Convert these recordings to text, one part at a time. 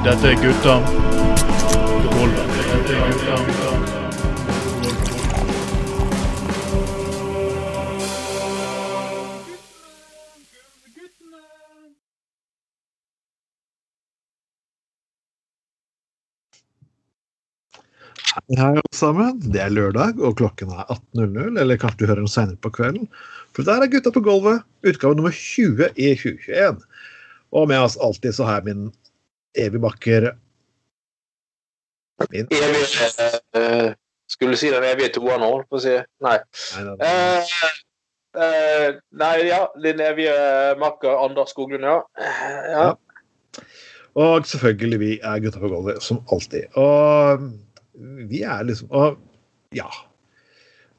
Dette er gutta. Hei, alle sammen. Det er lørdag, og klokken er 18.00. Eller kanskje du hører den seinere på kvelden. For der er Gutta på gulvet, utgave nummer 20 i 2021. Og med oss alltid så har jeg min evig Bakker min Evy eh, Skulle si den evige toeren, holdt på å si. Nei. Nei, nei, nei. Eh, eh, nei, ja. Din evige makker Anders Skoglund, ja. Eh, ja. Ja. Og selvfølgelig, vi er Gutta på gulvet, som alltid. Og vi er liksom Og ja.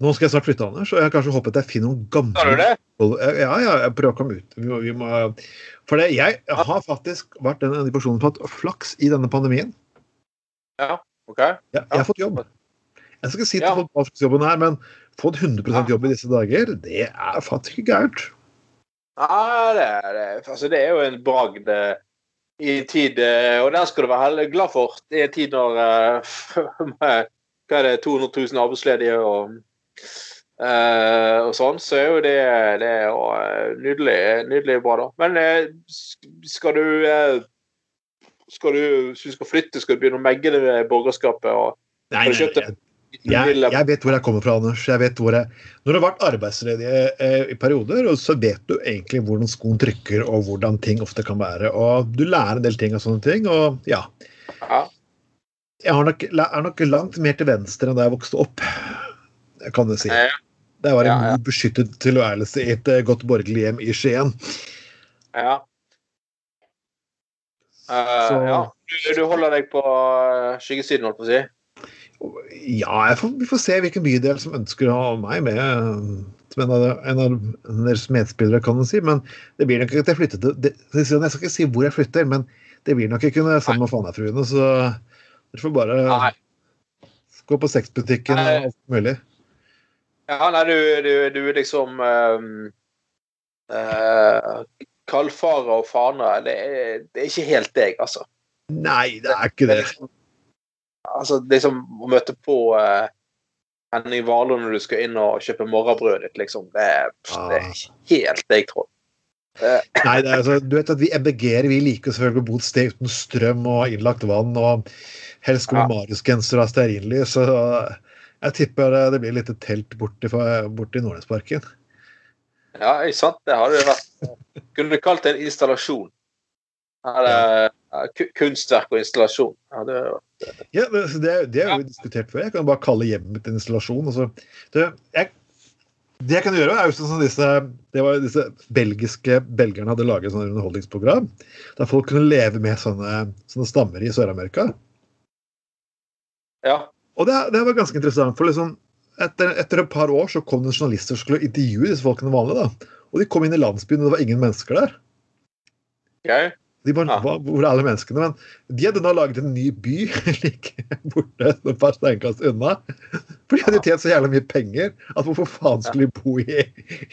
Nå skal jeg snart flytte, Anders, og jeg har kanskje håpet at jeg finner noen gamle Har du det? Ja, ja, jeg prøver å komme ut. Vi må, vi må, for det, jeg har faktisk vært en av personen har hatt flaks i denne pandemien. Ja, OK. Jeg, jeg har fått jobb. Jeg skal ikke si til Ja. folk hva slags jobben er, men fått 100 Ja. jobb i disse dager, det er faktisk ikke gærent. Ja, det, er- det, altså, det er jo en bragd eh, i en tid eh, Og den skal du være glad for. Det er en tid når eh, Hva er det, 200 000 arbeidsledige og, eh, og sånn, så er jo det, det er eh, nydelig, nydelig bra, da. Men eh, skal du skal du, Hvis du skal flytte, skal du begynne å megge det med borgerskapet? og Nei, nei, jeg, jeg, jeg vet hvor jeg kommer fra, Anders. Jeg vet hvor jeg, når du har vært arbeidsledig i perioder, så vet du egentlig hvordan skoen trykker, og hvordan ting ofte kan være. Og du lærer en del ting av sånne ting, og ja. Ja. Jeg har nok, er nok langt mer til venstre enn da jeg vokste opp, kan du si. Det var en Ja, ja. beskyttet tilværelse i et eh, godt borgerlig hjem i Skien. Ja. Eh, Så- ja. Du, holder deg på eh, skyggesiden, holdt på å si? Ja, får, vi får se hvilken bydel som ønsker å ha meg med. Som en av, en av deres medspillere, kan du si. Men det blir nok ikke at jeg flytter til det, Jeg skal ikke si hvor jeg flytter, men det blir nok ikke sammen med Fanafruene, Så dere får bare Nei. gå på sexbutikken og alt mulig. Ja, nei, du, du, du liksom um, uh, Kalfarer og faner, det det er ikke helt deg, altså. Nei, det er ikke Det liksom, altså, det er å møte på uh, Henning Warloe når du skal inn og kjøpe morgenbrødet ditt, liksom. Det det er ikke helt deg, tror jeg. Nei, det er, altså, du vet at vi MBG-ere vi liker selvfølgelig å bo et sted uten strøm og innlagt vann, og helst med Ja. Marius-genser og stearinlys. Så jeg tipper det blir litt telt borti, borti Nordnesparken. Ja, ikke sant? Det hadde jo vært Kunne du kalt det en installasjon? Eller ja. kunstverk og installasjon. Ja, det, Ja, det, det, det har vi diskutert før. Jeg kan bare kalle hjemmet en installasjon. Altså. Det, jeg, det jeg kan gjøre, er jo sånn som disse, det var disse belgiske belgerne hadde laget et sånt underholdningsprogram. Der folk kunne leve med sånne, sånne stammer i Sør-Amerika. ja. Og det, det var ganske interessant. for liksom, etter, etter et par år så kom det journalister som skulle intervjue disse folkene vanlig. da. Og de kom inn i landsbyen, og det var ingen mennesker der. Okay. De bare, Ja. Hvor er alle menneskene? Men de hadde nå laget en ny by like borte et par steinkast unna. For de hadde tjent så jævlig mye penger at hvorfor faen skulle de bo i,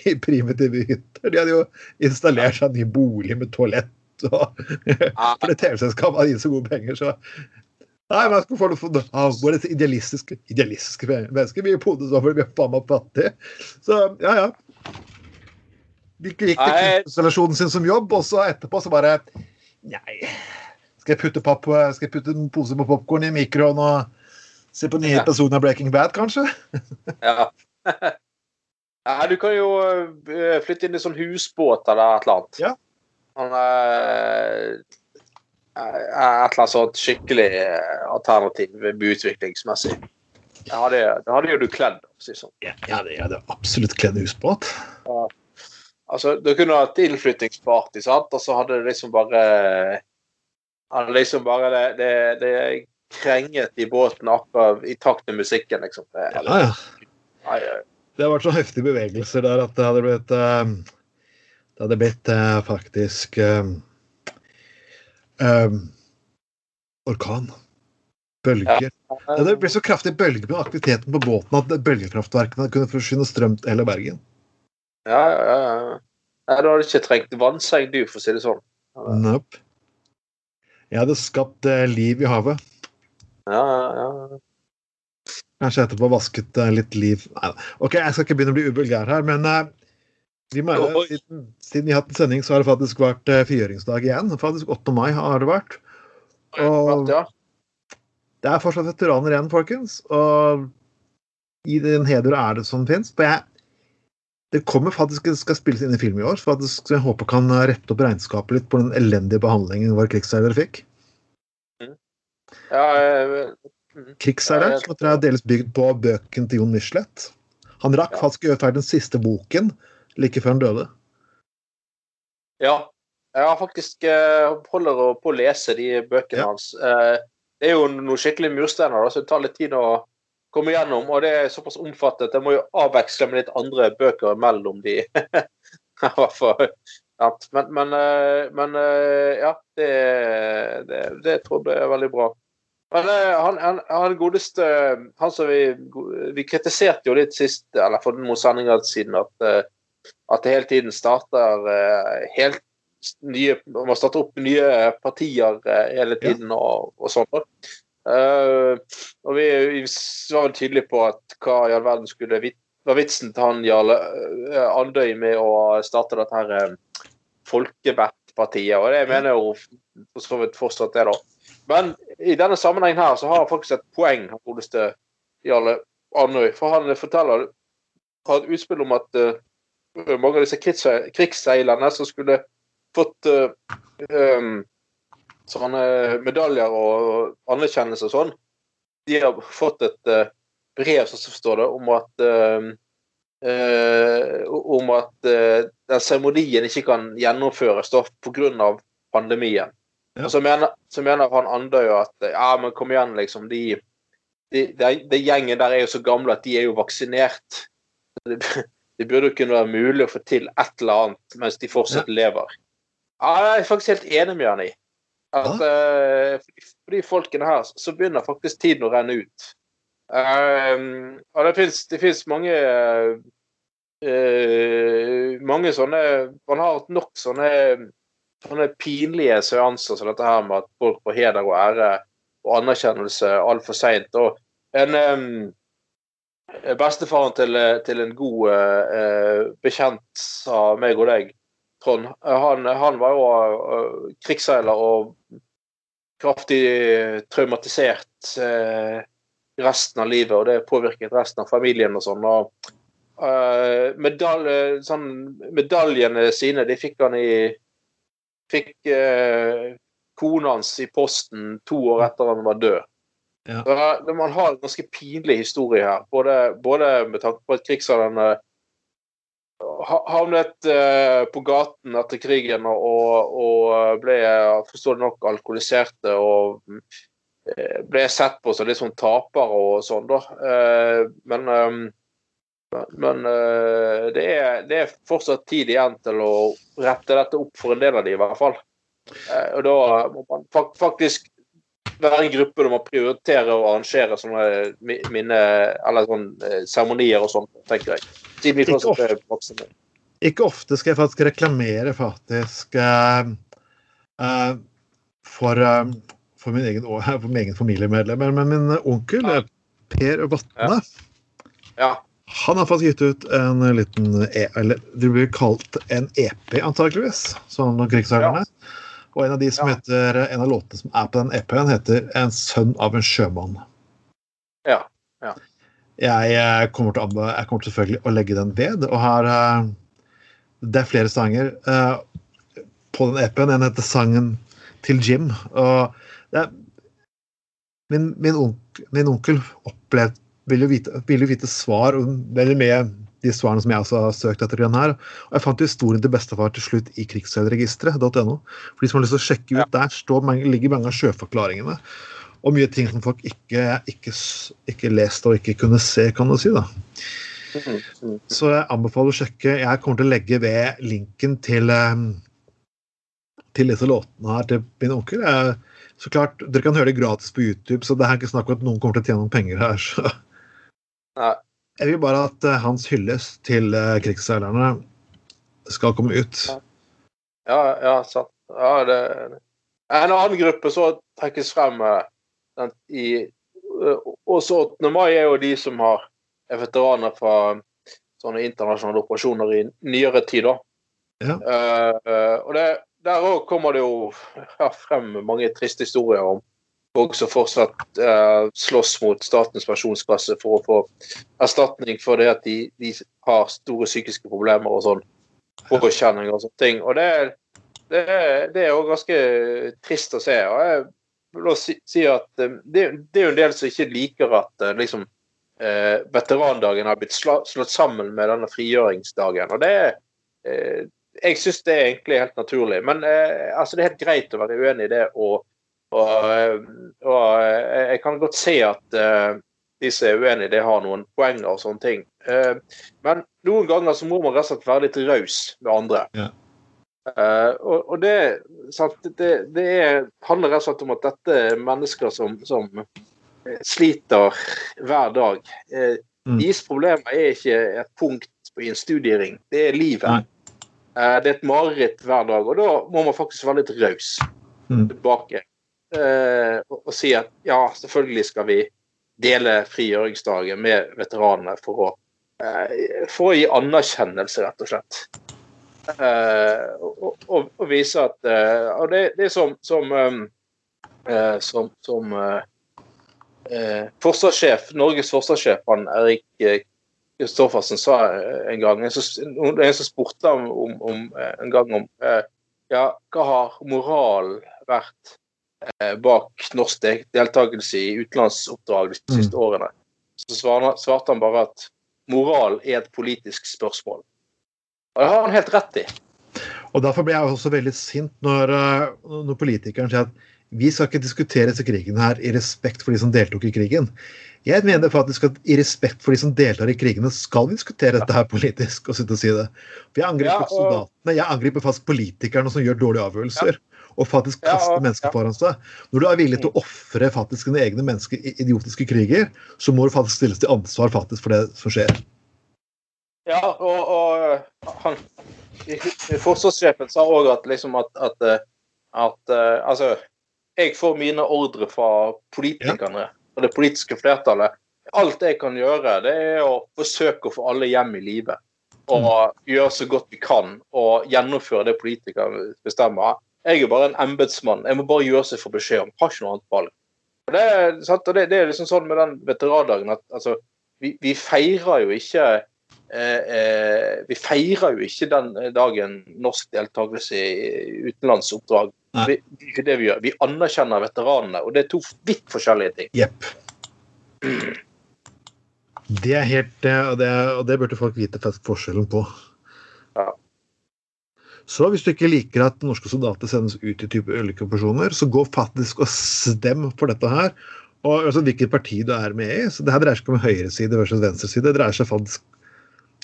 i primitive hytter? De hadde jo installert seg en ny bolig med toalett. Og, for det TV-selskapet hadde gitt så gode penger, så Nei, men jeg skal få det for ah, Våre idealistiske, idealistiske mennesker. Vi bodde sånn fordi vi er faen meg fattige. Så ja, ja. De gikk til Nei. kunstinnstallasjonen sin som jobb, og så etterpå så bare Nei. Skal jeg putte, papp, skal jeg putte en pose med popkorn i mikroen og se på nye Ja. av Breaking Bad, kanskje? Ja. ja, du kan jo eh, flytte inn i sånn husbåt eller et eller annet. Ja. Eh, et eller annet sånt skikkelig eh, alternativ byutviklingsmessig. Det hadde, det hadde jo du kledd, si sånn. Ja, ja, det hadde det absolutt kledd husbåt. Altså, du kunne hatt innflyttingsparty, sant, og så hadde det liksom bare hadde liksom bare det, det, det krenget i båten akkurat i takt med musikken, liksom. Det, Ja, ja. Nei, eh, Det har vært så heftige bevegelser der at det hadde blitt eh, Det hadde blitt eh, faktisk eh, orkan. Bølger. Ja, det ble så kraftig bølge med aktiviteten på båten at bølgekraftverkene kunne forsyne strøm til hele Bergen. Ja, ja, ja. Nei, du hadde ikke trengt vannseng, du, for å si det sånn. Nope. Jeg hadde skapt eh, liv i havet. Ja, ja, ja. Kanskje etterpå vasket eh, litt liv Nei, da. OK, jeg skal ikke begynne å bli ubulgær her, men eh, vi mener, siden, siden vi har hatt en sending, så har det faktisk vært eh, frigjøringsdag igjen. Faktisk 8. mai har det vært. Og det er fortsatt veteraner igjen, folkens. Og i den heder er det som fins. Det kommer faktisk det skal spilles inn i film i år, så faktisk, jeg håper kan rette opp regnskapet litt på den elendige behandlingen våre krigsseilere fikk. ja eh, Krigsseileren, som er dels bygd på bøken til Jon Michelet. Han rakk faktisk å gjøre ferdig den siste boken like før han døde. ja. Jeg har faktisk eh, holder på å lese de bøkene Ja. hans. Eh, det er jo noen skikkelig mursteiner, så det tar litt tid å komme igjennom. Og det er såpass omfattet. Jeg må jo avveksle med litt andre bøker mellom de. I hvert fall. Men, men, eh, men ja, det, det, det tror jeg er veldig bra. Men han, han, han godeste Han som vi, vi kritiserte jo litt sist, eller for noen sendinger siden, at, at det hele tiden starter eh, helt nye Man starter opp nye partier eh, hele tiden og, og sånn. Eh, og vi, vi var vel tydelige på at hva i all verden skulle var vitsen til han Jarle Andøy med å starte dette her Folkevertpartiet, og det mener jo for så vidt fortsatt det, da. Men i denne sammenhengen her så har han faktisk et poeng, han godeste Jarle Andøy. For han forteller har et utspill om at eh, mange av disse krigsseil- krigsseilerne som skulle fått um, sånne medaljer og anerkjennelse og sånn, de har fått et uh, brev, som står det, om at uh, om at den seremonien ikke kan gjennomføres pga. pandemien. Ja. Så mener, så mener han Andøy at ja, men kom igjen, liksom. De, de, de, de gjengen der er jo så gamle at de er jo vaksinert. Det, burde jo kunne være mulig å få til et eller annet mens de fortsatt lever. Ja, jeg er faktisk helt enig med han i. At uh, for, de, folkene her så begynner faktisk tiden å renne ut. Um, og det fins det mange uh, mange sånne Man har hatt nok sånne, sånne pinlige seanser som dette her med at folk får heder og ære og anerkjennelse altfor seint. Og en em, Bestefaren til, til en god eh, bekjent av meg og deg, Trond, han, han var jo eh, krigsseiler og kraftig traumatisert eh, resten av livet, og det påvirket resten av familien og sånn. og eh, medalje, sånn, Medaljene sine de fikk han i Fikk eh, kona hans i posten to år etter han var død. Ja. Så Man har en ganske pinlig historie her, både, både med tanke på at krigsalderen ha- havnet eh, på gaten etter krigen og, og, ble forståelig nok alkoholiserte og eh, ble sett på som litt sånn tapere og sånn, da. Eh, men eh, men eh, det, er, det er fortsatt tid igjen til å rette dette opp for en del av de i hvert fall. Eh, og da må man faktisk være en gruppe der man prioriterer å arrangere sånne mi- minne, eller sånn eh, seremonier og sånn, tenker jeg. Siden vi fortsatt er voksne. Ikke ofte skal jeg faktisk reklamere faktisk uh, uh, for, uh, for, min egen, for min egen familiemedlem, men min onkel Ja. Per Vatne Ja. han har faktisk gitt ut en liten e eller det blir kalt en EP, antakeligvis, sånn om krigsseilerne. Og en av de som Ja. heter, en av låtene som er på den EP-en, heter 'En sønn av en sjømann'. Ja. Ja. Jeg, eh, kommer til, jeg kommer selvfølgelig å legge den ved, og har eh, Det er flere sanger eh, på den EP-en. En heter 'Sangen til Jim'. Og det er, min, min, onk, min onkel opplevde ville, vite, ville vite svar veldig med de svarene som jeg også har søkt etter. den her. Og jeg fant historien til bestefar til slutt i krigsseilregisteret.no. For de som har lyst til å sjekke ut, der står ligger mange av sjøforklaringene. Og mye ting som folk ikke, ikke, ikke leste og ikke kunne se, kan du si. da. Mm, mm. Så jeg anbefaler å sjekke. Jeg kommer til å legge ved linken til, eh, til disse låtene her til min onkel. Jeg, så klart, Dere kan høre det gratis på YouTube, så det er ikke snakk om at noen kommer til å tjene noen penger her. Så. Nei. Jeg vil bare at eh, hans hyllest til eh, krigsseilerne skal komme ut. Ja, ja, sant. Ja, det, En annen gruppe som trekkes frem den, i eh, Også 8. mai er jo de som har, er veteraner fra sånne internasjonale operasjoner i nyere tid. da. Ja. Uh, og det, der òg kommer det jo frem mange triste historier om folk som fortsatt eh, slåss mot Statens pensjonskasse for å få erstatning for det at de, de har store psykiske problemer og sånn. Påkjenninger og sånne ting. Og det, det, det er jo ganske trist å se. og jeg vil også si, si at eh, det, det er jo en del som ikke liker at eh, liksom eh, veterandagen har blitt slått sammen med denne frigjøringsdagen. og det Jeg syns det er egentlig helt naturlig. Men altså det er helt greit å være uenig i det. Og, og, eh, og eh, jeg kan godt se at eh, de som er uenige, det har noen poenger og sånne ting. Men noen ganger så må man rett og slett være litt raus med andre. Ja. Uh, og, og det, det, det er, handler rett og slett om at dette er mennesker som, som sliter hver dag. Uh, Mm. Deres problemer er ikke et punkt i en studiering, det er livet. Eh, det er et mareritt hver dag, og da må man faktisk være litt raus Mm. tilbake. Eh, og, si at ja, selvfølgelig skal vi dele frigjøringsdagen med veteranene for å, eh, for å gi anerkjennelse, rett og slett. Eh, og, og, og vise at eh, Og det, det er som, som, um, eh, som, som eh, forsvarssjef, Norges forsvarssjef, han Erik Kristoffersen, sa en gang En som, en som spurte ham om, om, en gang om ja, hva har moralen vært bak norsk deltakelse i utenlandsoppdrag de Mm. siste årene? Så svarte, han bare at moral er et politisk spørsmål. Og det har han helt rett i. Og Derfor ble jeg også veldig sint når, eh, når politikeren sier at vi skal ikke diskutere disse krigene her i respekt for de som deltok i krigen. Jeg mener faktisk at i respekt for de som deltar i krigene, skal vi diskutere dette her politisk. og sitte og si det. For Jeg angriper Ja, og- soldatene, jeg angriper faktisk politikerne som gjør dårlige avgjørelser. Og faktisk Ja, mennesker foran seg. Når du er villig til å ofre faktisk dine egne mennesker i idiotiske kriger, så må du faktisk stilles til ansvar faktisk for det som skjer. Ja, og, og han Forsvarssjefen sa òg at liksom at, at, eh, at eh, Altså, jeg får mine ordre fra politikerne og det politiske flertallet. Alt jeg kan gjøre, det er å forsøke å få alle hjem i live. Og gjøre så godt vi kan og gjennomføre det politikerne bestemmer. Jeg er bare en embetsmann. Jeg må bare gjøre som jeg får beskjed om. Har ikke noe annet valg. Og det? Og det, det er liksom sånn med den veterandagen at altså, vi, vi feirer jo ikke eh, eh, Vi feirer jo ikke den dagen norsk deltakelse i utenlandsoppdrag. Vi, det er ikke det vi gjør. Vi anerkjenner veteranene, og det er to vidt forskjellige ting. Jepp. Det er helt Og det, og det burde folk vite forskjellen på. Så hvis du ikke liker at norske soldater sendes ut i type ulike operasjoner, så gå faktisk og stem for dette her. Og altså, hvilket parti du er med i. Så det her dreier seg ikke om høyreside versus venstreside. Det dreier seg faktisk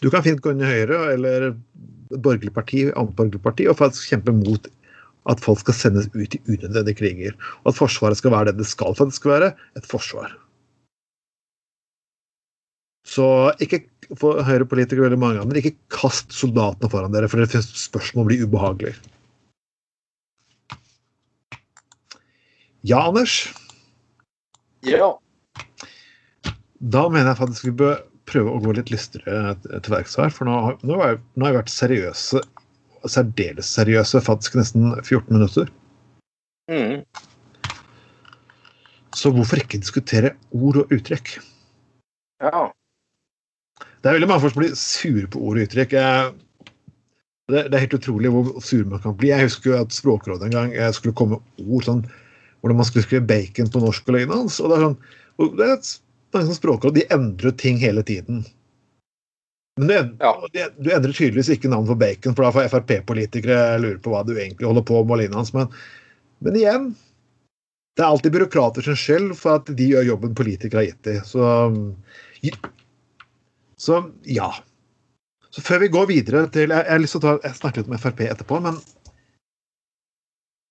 Du kan fint gå inn i Høyre eller borgerlig parti, annet borgerlig parti og faktisk kjempe mot at folk skal sendes ut i unødvendige kriger. Og at Forsvaret skal være det det skal faktisk være, et forsvar. Så ikke for Høyre-politikere veldig mange ganger, ikke kast soldatene foran dere, for det finnes spørsmål blir ubehagelig. Ja, Anders. Ja. Da mener jeg faktisk vi bør prøve å gå litt lystigere til verks her. For nå, har- nå, har jeg- nå har jeg vært seriøse, særdeles seriøse, faktisk nesten 14 minutter. Mm. Så hvorfor ikke diskutere ord og uttrykk? ja. Det er veldig mange folk som blir sure på ord og uttrykk. Det, det er helt utrolig hvor sur man kan bli. Jeg husker jo at Språkrådet en gang jeg skulle komme med ord sånn, hvordan man skulle skrive bacon på norsk og lignende. Og det er sånn, og det er et, sånn språkråd de endrer ting hele tiden. Men du, Ja. du endrer tydeligvis ikke navn på bacon, for da får Frp-politikere lure på hva du egentlig holder på med. hans. Men, men igjen, det er alltid byråkrater sin skyld for at de gjør jobben politikere har gitt dem. Så så ja. Så før vi går videre til Jeg, jeg har lyst til å snakke litt om Frp etterpå, men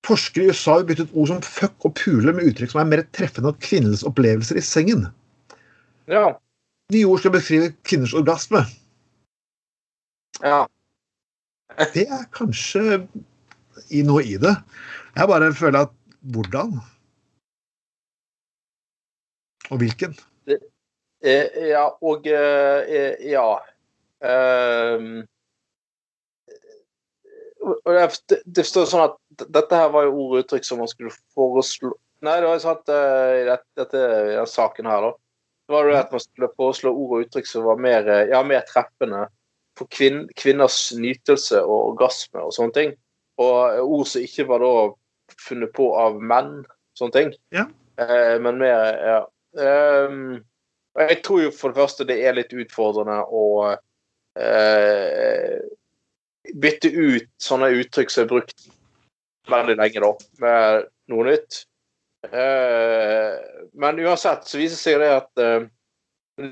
Forskere i USA har byttet ord som fuck og pule med uttrykk som er mer treffende av kvinnens opplevelser i sengen. Ja. Nye ord skal beskrive kvinners orgasme. Ja. Det er kanskje i noe i det. Jeg bare føler at hvordan? Og hvilken? Eh, ja, og eh, eh, Ja. Ehm, det, står sånn at dette her var jo ord og uttrykk som man skulle foreslå Nei, det var jo sånn at i dette, dette, i den saken her, da. Det var det at man skulle foreslå ord og uttrykk som var mer, ja, mer treffende for kvin kvinners nytelse og orgasme og sånne ting. Og ord som ikke var da funnet på av menn, sånne ting. Ja. Eh, men mer Ja. Og jeg tror jo for det første det er litt utfordrende å eh, bytte ut sånne uttrykk som er brukt veldig lenge, da, med noe nytt. Eh, men uansett så viser seg det at eh,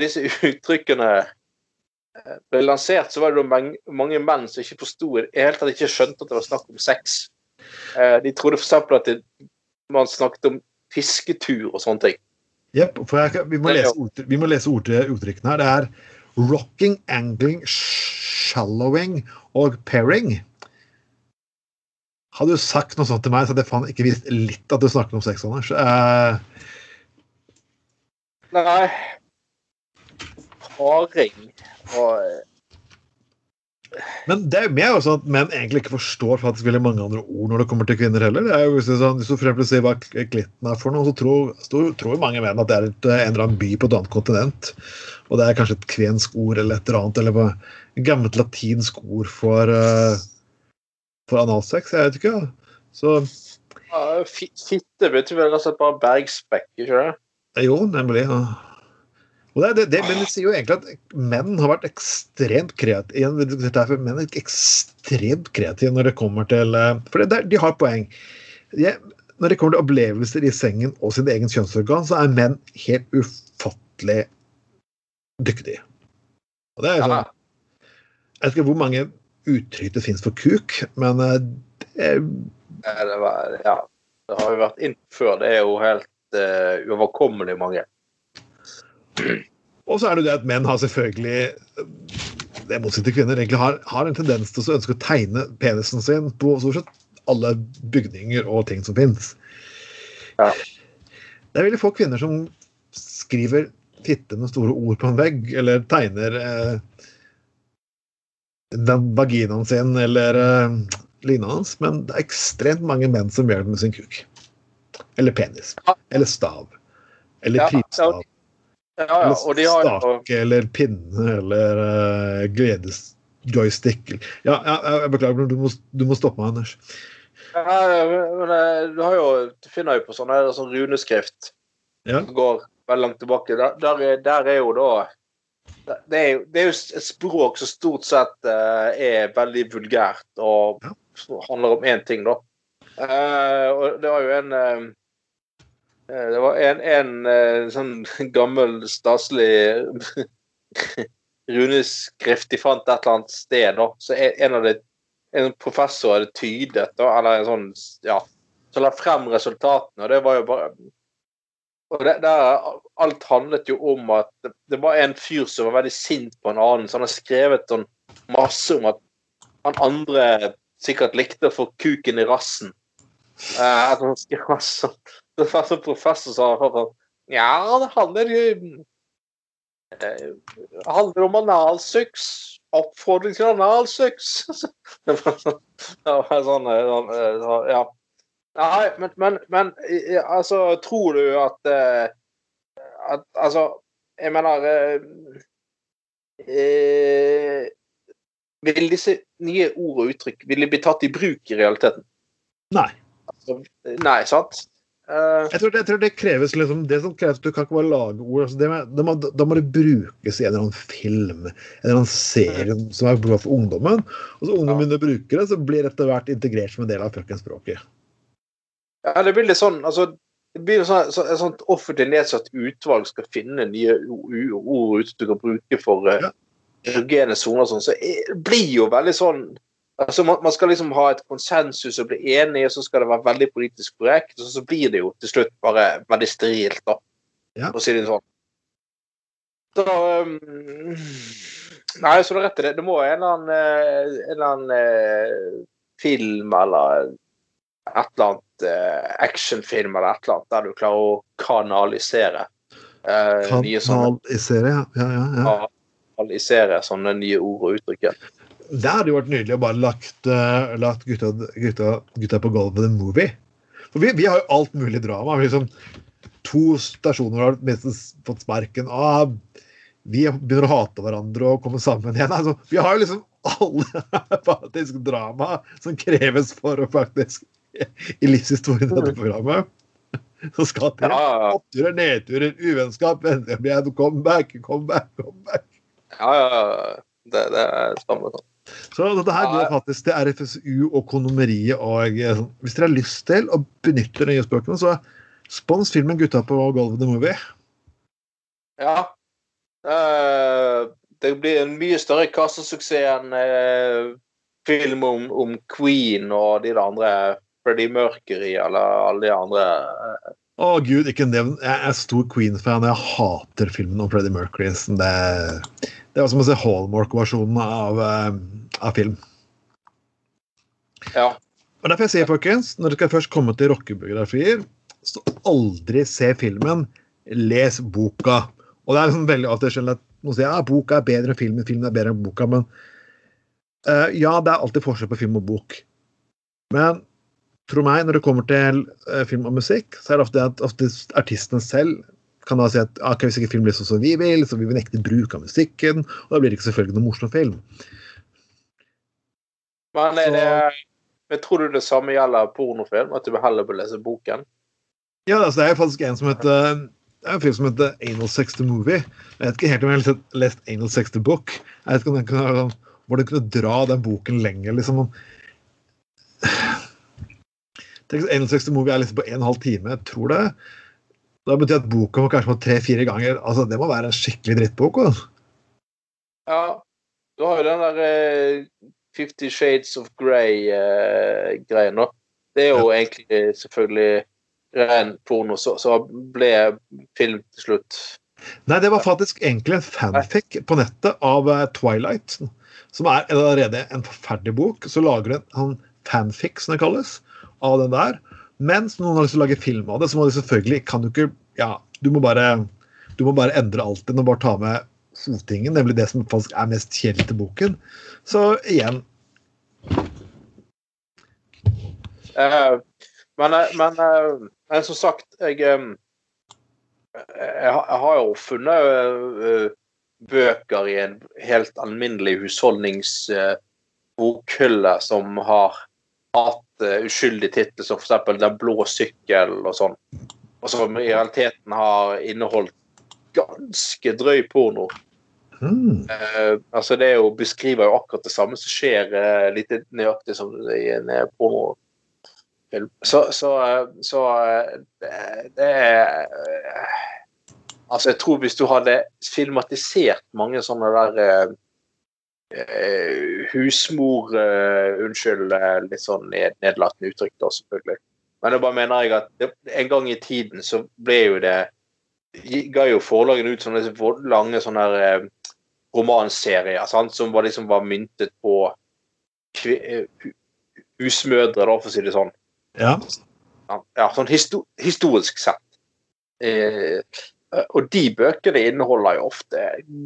disse uttrykkene eh, ble lansert, så var det mange, menn som ikke forsto i det hele tatt ikke skjønte at det var snakk om sex. Eh, de trodde f.eks. at man snakket om fisketur og sånne ting. Jepp. Vi, må lese ord, vi må lese ord uttrykkene her. Det er rocking, angling, shallowing og pairing. Hadde du sagt noe sånt til meg, så hadde jeg faen ikke visst litt at du snakket om sex, Anders. Uh... Nei Paring og men det er jo sånn at menn egentlig ikke forstår faktisk veldig mange andre ord når det kommer til kvinner heller. Det er jo, sånn, hvis du for eksempel sier hva klitten er for noe, så tror, så tror mange menn at det er et, eh, en eller annen by på et annet kontinent. Og det er kanskje et kvensk ord eller et eller annet, eller et gammelt latinsk ord for, eh, for analsex. Jeg vet ikke. Så ja, fi- Fitte betyr vel slett bare bergspekk, ikke det? jo, nemlig. Ja. Og det, det, det, men det sier jo egentlig at menn har vært ekstremt kreative menn er ekstremt kreative når det kommer til eh, For det, de har poeng. De, når det kommer til opplevelser i sengen og sin egen kjønnsorgan, så er menn helt ufattelig dyktige. Og det er sånn, Jeg vet ikke hvor mange uttrykk det finnes for kuk, men det Eh, Det, var, ja. det har jo vært innført. Det er jo helt uh, uoverkommelig mange. Og så er det jo det at menn har selvfølgelig Det er motsatt kvinner. egentlig har, har en tendens til å ønske å tegne penisen sin på stort sett alle bygninger og ting som fins. Ja. Det er veldig få kvinner som skriver fitte med store ord på en vegg, eller tegner eh, den vaginaen sin eller eh, lina hans, men det er ekstremt mange menn som gjør det med sin kuk. Eller penis. Eller stav. Eller Ja, primstav. Ja, ja, og de har stake eller pinne eller uh, gledesjoystick. Ja, ja, jeg beklager, du må, du må stoppe meg, Anders. ja, men, eh, Du har jo Du finner jo på sånne sånn runeskrift Ja. som går veldig langt tilbake. Der, der, er, der er jo da det er, jo, det er jo et språk som stort sett uh, er veldig vulgært og handler om én ting, da. Uh, og det var jo en Det var en, en eh, sånn gammel, staselig runeskrift de fant et eller annet sted, da. Så en av de en professor hadde tydet, da, eller en sånn Ja. Så la frem resultatene, og det var jo bare og det, der, Alt handlet jo om at det, det var en fyr som var veldig sint på en annen, så han har skrevet sånn masse om at han andre sikkert likte å få kuken i rassen. Eh, Det var professor sa sånn Ja, det handler eh, det handler om analsex. Oppfordring til analsex. det var sånn, det var sånn, eh, sånn eh, så- Ja. Nei, men, men, men altså, tror du at, at Altså, jeg mener eh, Vil disse nye ord og uttrykk vil de bli tatt i bruk i realiteten? Nei. Altså, nei, sant? Eh, Jeg tror, jeg tror det kreves liksom, det som kreves, Du kan ikke bare lage ord. Altså det, må- må, da må det brukes i en eller annen film, en eller annen serie som er bra for ungdommen. Og så ungdommen begynner å bruke det, så blir det etter hvert integrert som en del av fuckings språket. Ja, det blir litt sånn altså, Det blir sånn, så, et sånt offentlig nedsatt utvalg skal finne nye ord du kan bruke for uh, Ja. erogene soner og sånn. Så det blir jo veldig sånn altså man, man skal liksom ha et konsensus og bli enig, og så skal det være veldig politisk korrekt. Og så blir det jo til slutt bare veldig sterilt, da. Ja. For å si det sånn. Så um, Nei, så du har rett i det. Det må en eller annen, eh, en eller annen eh, film eller et eller annet eh, actionfilm eller et eller annet der du klarer å kanalisere eh, nye sånne Kanalisere, ja. ja, ja, ja. kanalisere sånne nye ord og uttrykk. Det hadde jo vært nydelig å bare lagt, uh, lagt gutta, gutta, gutta på gulvet en movie. For vi, vi har jo alt mulig drama. Vi liksom to stasjoner har nesten fått sparken. Ah, vi begynner å hate hverandre og komme sammen igjen. Altså, vi har jo liksom alle faktisk drama som kreves for å faktisk i livshistorien i dette programmet. Så skal det Ja, oppturer, nedturer, uvennskap, vennlighet, comeback, comeback, comeback. Ja, ja, ja. Det, det samme sånn. Så dette her går faktisk til RFSU og Kondomeriet. Og eh, hvis dere har lyst til å benytte de nye språkene, så spons filmen 'Gutta på gulvet the movie'. Ja. Eh, det blir en mye større kassesuksess enn eh, film om, om Queen og de andre Freddie Mercury eller alle de andre. Å gud, ikke nevn Jeg er stor Queen-fan, jeg hater filmen om Freddie Mercury. Sånn Det, det var som å se Hallmark-versjonen av, eh, av film. Ja. Og derfor jeg sier, folkens, når skal først komme til rockebiografier, så aldri se filmen, les boka. Og det er liksom veldig ofte skjønner at noen sier ja, boka er bedre enn filmen, filmen er bedre enn boka, men uh, ja, det er alltid forskjell på film og bok. Men tro meg, når det kommer til uh, film og musikk, så er det ofte at ofte artistene selv kan da si at okay, hvis ikke film blir sånn som vi vil, så vil vi nekte bruk av musikken, og da blir det ikke selvfølgelig noen morsom film. Men er det, men tror du det samme gjelder pornofilm? At du heller bør lese boken? Ja, altså, det er faktisk en som heter det er en film som heter Anal Sex the Movie. Jeg vet ikke helt om jeg har lest- Anal Sex the Book. Jeg vet ikke om den kunne, hvor den kunne dra den boken lenger. liksom. Tenk Anal Sex the Movie er liksom på en og en halv time. Jeg tror det. Da betyr at boka må kanskje må tre-fire ganger. Altså, Det må være en skikkelig drittbok. Også. Ja. Du har jo den der eh, Fifty Shades of Grey-greien, nå. Det er jo egentlig selvfølgelig ren porno, så, så ble film til slutt. Nei, det var faktisk egentlig en fanfic på nettet av uh, Twilight. Som er allerede en forferdelig bok. Så lager du en en fanfic, som det kalles, av den der. Mens noen har lyst til å lage film av det, så må de selvfølgelig kan du ikke Ja, du må bare, du må bare endre alt det og bare ta med hovedtingen, nemlig det som faktisk er mest kjedelig til boken. Så igjen uh, men, eh, men, eh, men som sagt, jeg, jeg, jeg har jo funnet uh, bøker i en helt alminnelig husholdningsbokhylle som har hatt eh, uskyldig tittel, som f.eks. 'Den blå sykkel' og sånn. Og som i realiteten har inneholdt ganske drøy porno. Mm. Uh, altså Det jo, beskriver jo akkurat det samme som skjer uh, litt nøyaktig som i en porno. Så, så, så det, er Altså, jeg tror hvis du hadde filmatisert mange sånne der husmor eh, Unnskyld, eh, litt sånn ned, nedlatende uttrykk, da, selvfølgelig. Men da bare mener jeg at det, en gang i tiden så ble jo det ga jo forlagene ut sånne lange sånne her, eh, romanserier sant? som var, liksom, var myntet på eh, husmødre, da, for å si det sånn. ja. Ja, sånn histo historisk sett. Eh, og de bøkene inneholder jo ofte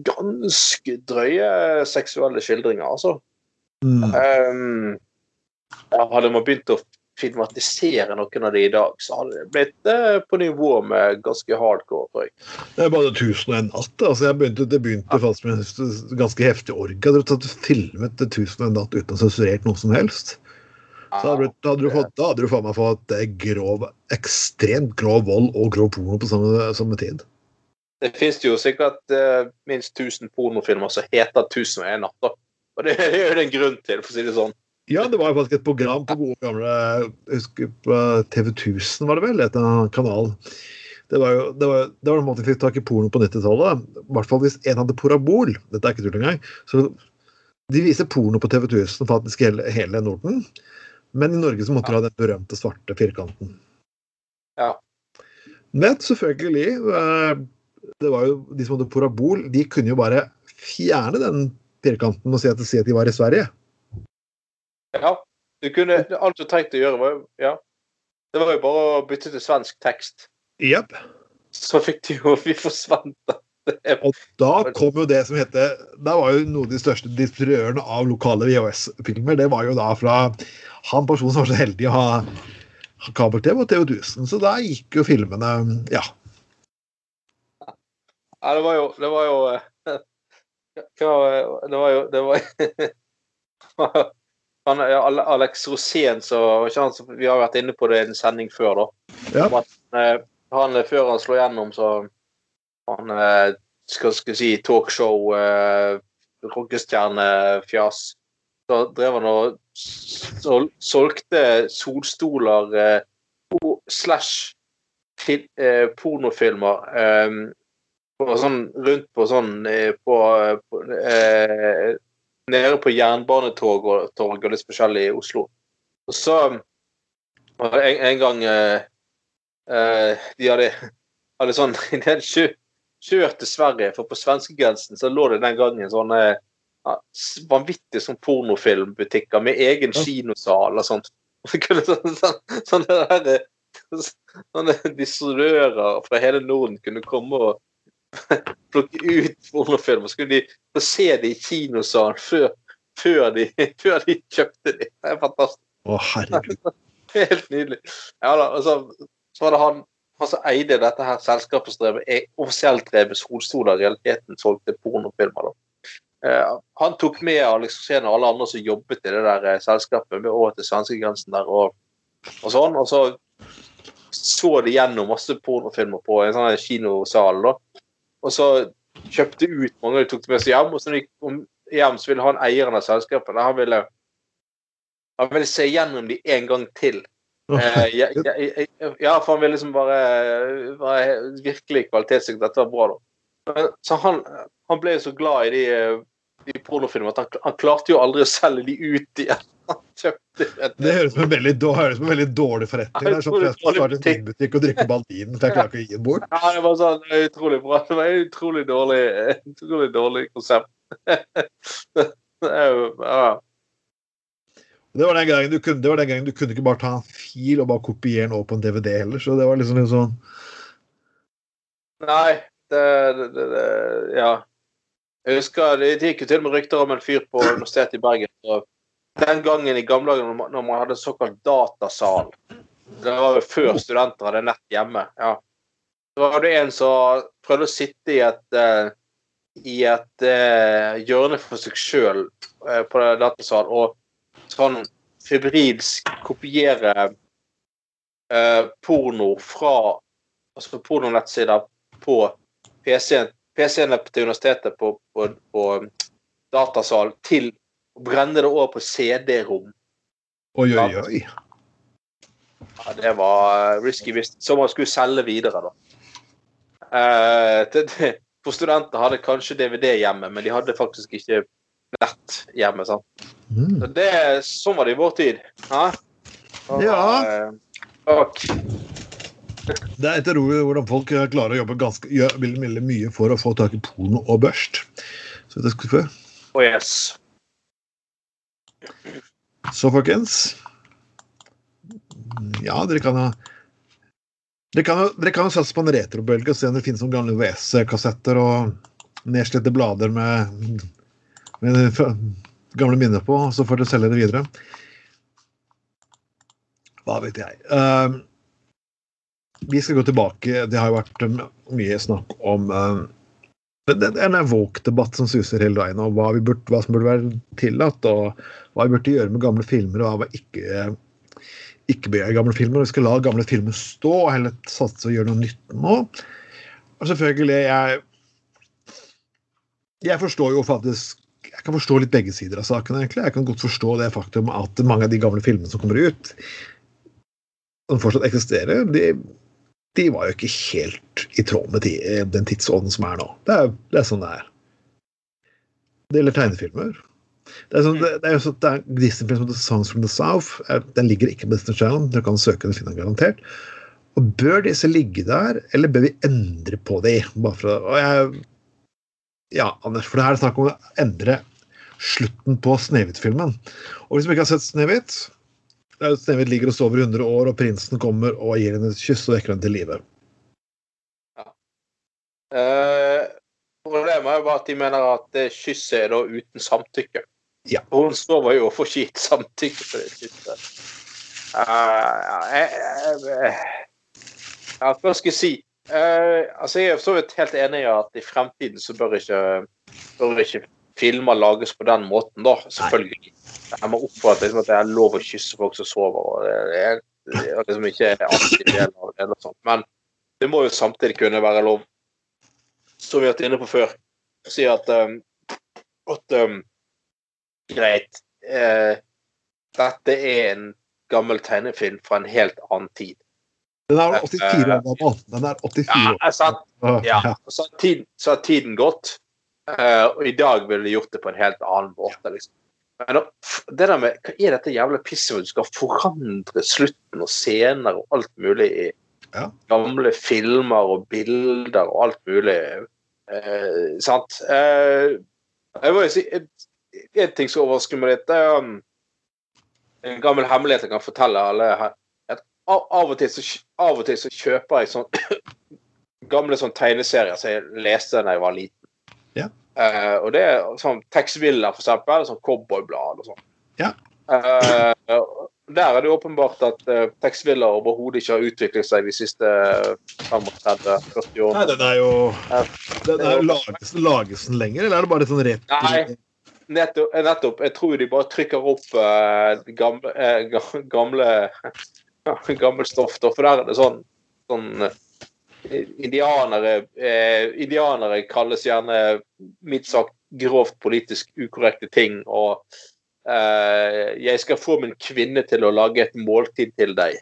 ganske drøye seksuelle skildringer, altså. Mm. Um, ja, hadde man begynt å filmatisere noen av de i dag, så hadde det blitt eh, på nivå med ganske hardcore. tror jeg. Det er bare 1001 natt. altså jeg begynte, Det begynte faktisk med en ganske heftig orga. Du hadde filmet 1001 natt uten å sensurert noe som helst, så hadde hadde du fått, da hadde du faen meg fått eh, grov, ekstremt grov vold og grov porno på samme, samme tid. Det finnes jo sikkert uh, minst 1000 pornofilmer som heter 1001 natter. Og det er jo det en grunn til, for å si det sånn. Ja, det var jo faktisk et program på gode gamle jeg husker på TV 1000, var det vel? Et kanal. Det var jo det var, det var en måte vi fikk tak i porno på 90-tallet. I hvert fall hvis en hadde porabol. Dette er ikke tull engang. Så de viser porno på TV 1000 faktisk hele, hele Norden. Men i Norge så måtte du ha den berømte svarte firkanten. Ja. Men selvfølgelig eh, Det var jo de som hadde porabol, de kunne jo bare fjerne den firkanten og si at, si at de var i Sverige. Ja. Du kunne, alt du trengte å gjøre, var jo ja, det var jo bare å bytte til svensk tekst. Yep. Så fikk de jo Vi forsvant. Og da kom jo det som heter Da var jo noen av de største distribuørene av lokale VHS-filmer. Det var jo da fra han personen som var så heldig å ha, ha kabel-TV og TV 1000. Så da gikk jo filmene Ja. Ja, det var jo Det var jo eh, hva- Det var jo Det var han, Alex Rosén, så han som Vi har vært inne på det i en sending før, da. Ja. Eh, han, eh, før han slår gjennom, så Han eh, skal, skal si talkshow, eh, rockestjernefjas. Så drev han og sol, solgte solstoler eh, slash fil, eh, pornofilmer eh, på sånn, rundt på sånn eh, på, på eh, Nede på jernbanetog og torg og litt forskjellig i Oslo. Og så var det en, en gang eh, eh, De hadde, hadde sånn De hadde kjø, kjørt til Sverige, for på svenskegrensen så lå det den gangen sånne ja, vanvittige sånn pornofilmbutikker med egen kinosal og sånt. Og så kunne sånn, sånn, sånne, der, sånne distribuører fra hele Norden kunne komme og plukke ut pornofilmer. Så kunne de få se det i kinosalen før, før, de, før de kjøpte de. Det er fantastisk. Å, herregud. Helt nydelig. Ja, da, og så, så var det han, han som eide dette her selskapet som drev offisielt drev solstoler, i realiteten solgte pornofilmer. da. Eh, han tok med Alex Rosén og alle andre som jobbet i det der eh, selskapet, med over til svenskegrensen der og, og sånn. Og så så de gjennom masse pornofilmer på en sånn kinosal. da. Og så kjøpte ut mange, de tok det med seg hjem. Og så de kom hjem, så ville han eieren av selskapet han ville, han ville se gjennom de en gang til. Eh, ja, ja, ja, ja, for han ville liksom bare, bare virkelig kvalitetssikre dette var bra, da. Så han, han ble jo så glad i de, eh, de pornofilmene at han, han klarte jo aldri å selge de ut igjen. Kjøpte et, Det høres ut som en veldig, som dårlig forretning. Det er sånn at jeg skal starte en butikk. vinbutikk og drikke Baldinen, for jeg klarer ikke å gi den bort. Ja, det var sånn det er utrolig bra. Det var et utrolig dårlig, utrolig dårlig konsept. Ja. Det var den gangen du kunne, det var den gangen du kunne ikke bare ta en fil og bare kopiere den over på en DVD heller. Så det var liksom litt sånn Nei, det, det, det, Ja. Jeg husker Det gikk jo til og med rykter om en fyr på Universitetet i Bergen. Så den gangen i gamle dager når man- hadde såkalt datasal Det var jo før studenter hadde nett hjemme. ja. Så var det en som prøvde å sitte i et uh, i et uh, hjørne for seg sjøl uh, på datasal og sånn febrilsk kopiere eh, porno fra altså pornonettsider på PC-en PC-ene til universitetet på, på, på datasal til å brenne det over på CD-rom. oi, oi, oi. Ja, det var eh, risky business. Som man skulle selge videre, da. Eh, for studenter hadde kanskje DVD hjemme, men de hadde faktisk ikke nett hjemme. sant? Mm. Så det, sånn var det i vår tid. Ja. Og, Ja. eh, og, Det er utrolig hvordan folk eh, klarer å jobbe ganske, gjør veldig, mye for å få tak i porno og børst. Så det skal vi få. og yes. Så folkens Ja, dere kan ha dere kan, dere kan satse på en retrobølge og se om det finnes noen gamle WC-kassetter og nedslitte blader med, med gamle minner på, og så får dere selge det videre. Hva vet jeg. Uh, vi skal gå tilbake. Det har jo vært mye snakk om eh, det, er en woke-debatt som suser hele veien, om hva, burde, hva som burde være tillatt, og hva vi burde gjøre med gamle filmer, og hva vi ikke ikke bør gjøre gamle filmer. Vi skal la gamle filmer stå, og heller satse og gjøre noe nytt nå. Og selvfølgelig, jeg Jeg forstår jo faktisk Jeg kan forstå litt begge sider av saken, egentlig. Jeg kan godt forstå det faktum at mange av de gamle filmene som kommer ut, som fortsatt eksisterer, de, de var jo ikke helt i tråd med den tidsånden som er nå. Det er, det er sånn det er. Det gjelder tegnefilmer. Det er, sånn, det, det er sånn, det er Disney-film som Songs from the South. Er- Den ligger ikke på Disney Channel. Dere kan søke den, finner den garantert. Og Bør disse ligge der, eller bør vi endre på de? Bare for, og jeg, ja, Anders, for det her er snakk om å endre slutten på Snehvit-filmen. Og hvis du ikke har sett Snehvit, Snehvit ligger og sover i 100 år, og prinsen kommer og gir henne et kyss og vekker henne til live. Eh, problemet er jo bare at de mener at det kysset er da uten samtykke. Ja. Og Hun sover jo og får ikke gitt samtykke på det kysset. Uh, ja, jeg, jeg, ja, hva skal jeg si? Uh, altså Jeg er for så vidt helt enig i at i fremtiden så bør ikke, bør ikke filmer lages på den måten, da. Selvfølgelig. Jeg må oppfatte liksom, at det er lov å kysse folk som sover. og det er, det er liksom ikke alltid del av det. Eller sånt. Men det må jo samtidig kunne være lov, som vi har vært inne på før, å si at, um, at um, Greit. Eh, dette er en gammel tegnefilm fra en helt annen tid. Den er 84 år gammel. Den er 84 Ja, år. Ja. Så har tiden, så tiden gått, eh, og i dag ville de gjort det på en helt annen måte. liksom. Men det der med, Hva er dette jævla pisset hvor du skal forandre slutten og scener og alt mulig i Ja. gamle filmer og bilder og alt mulig? Uh, sant? Uh, jeg må jo si en, ting som overrasker meg litt, det er um, en gammel hemmelighet jeg kan fortelle alle her. At av, av, og til så, av og til så kjøper jeg sånn gamle sånn tegneserier som jeg leste da jeg var liten. Eh, og det er sånn Tex Willer, for eksempel. Sånn cowboyblad og sånn. Ja. Uh, der er det åpenbart at uh, Tex Willer overhodet ikke har utviklet seg de siste 35-40 Nei, årene. den er jo den er jo lages, lages den lenger, eller er det bare sånn rett Nei. Nettopp, eh, nettopp. Jeg tror de bare trykker opp eh, gamle, eh, ga- gamle stoff. Da, for der er det sånn, sånn eh, Indianere eh, Indianere kalles gjerne mildt sagt grovt politisk ukorrekte ting. Og eh, 'jeg skal få min kvinne til å lage et måltid til deg'.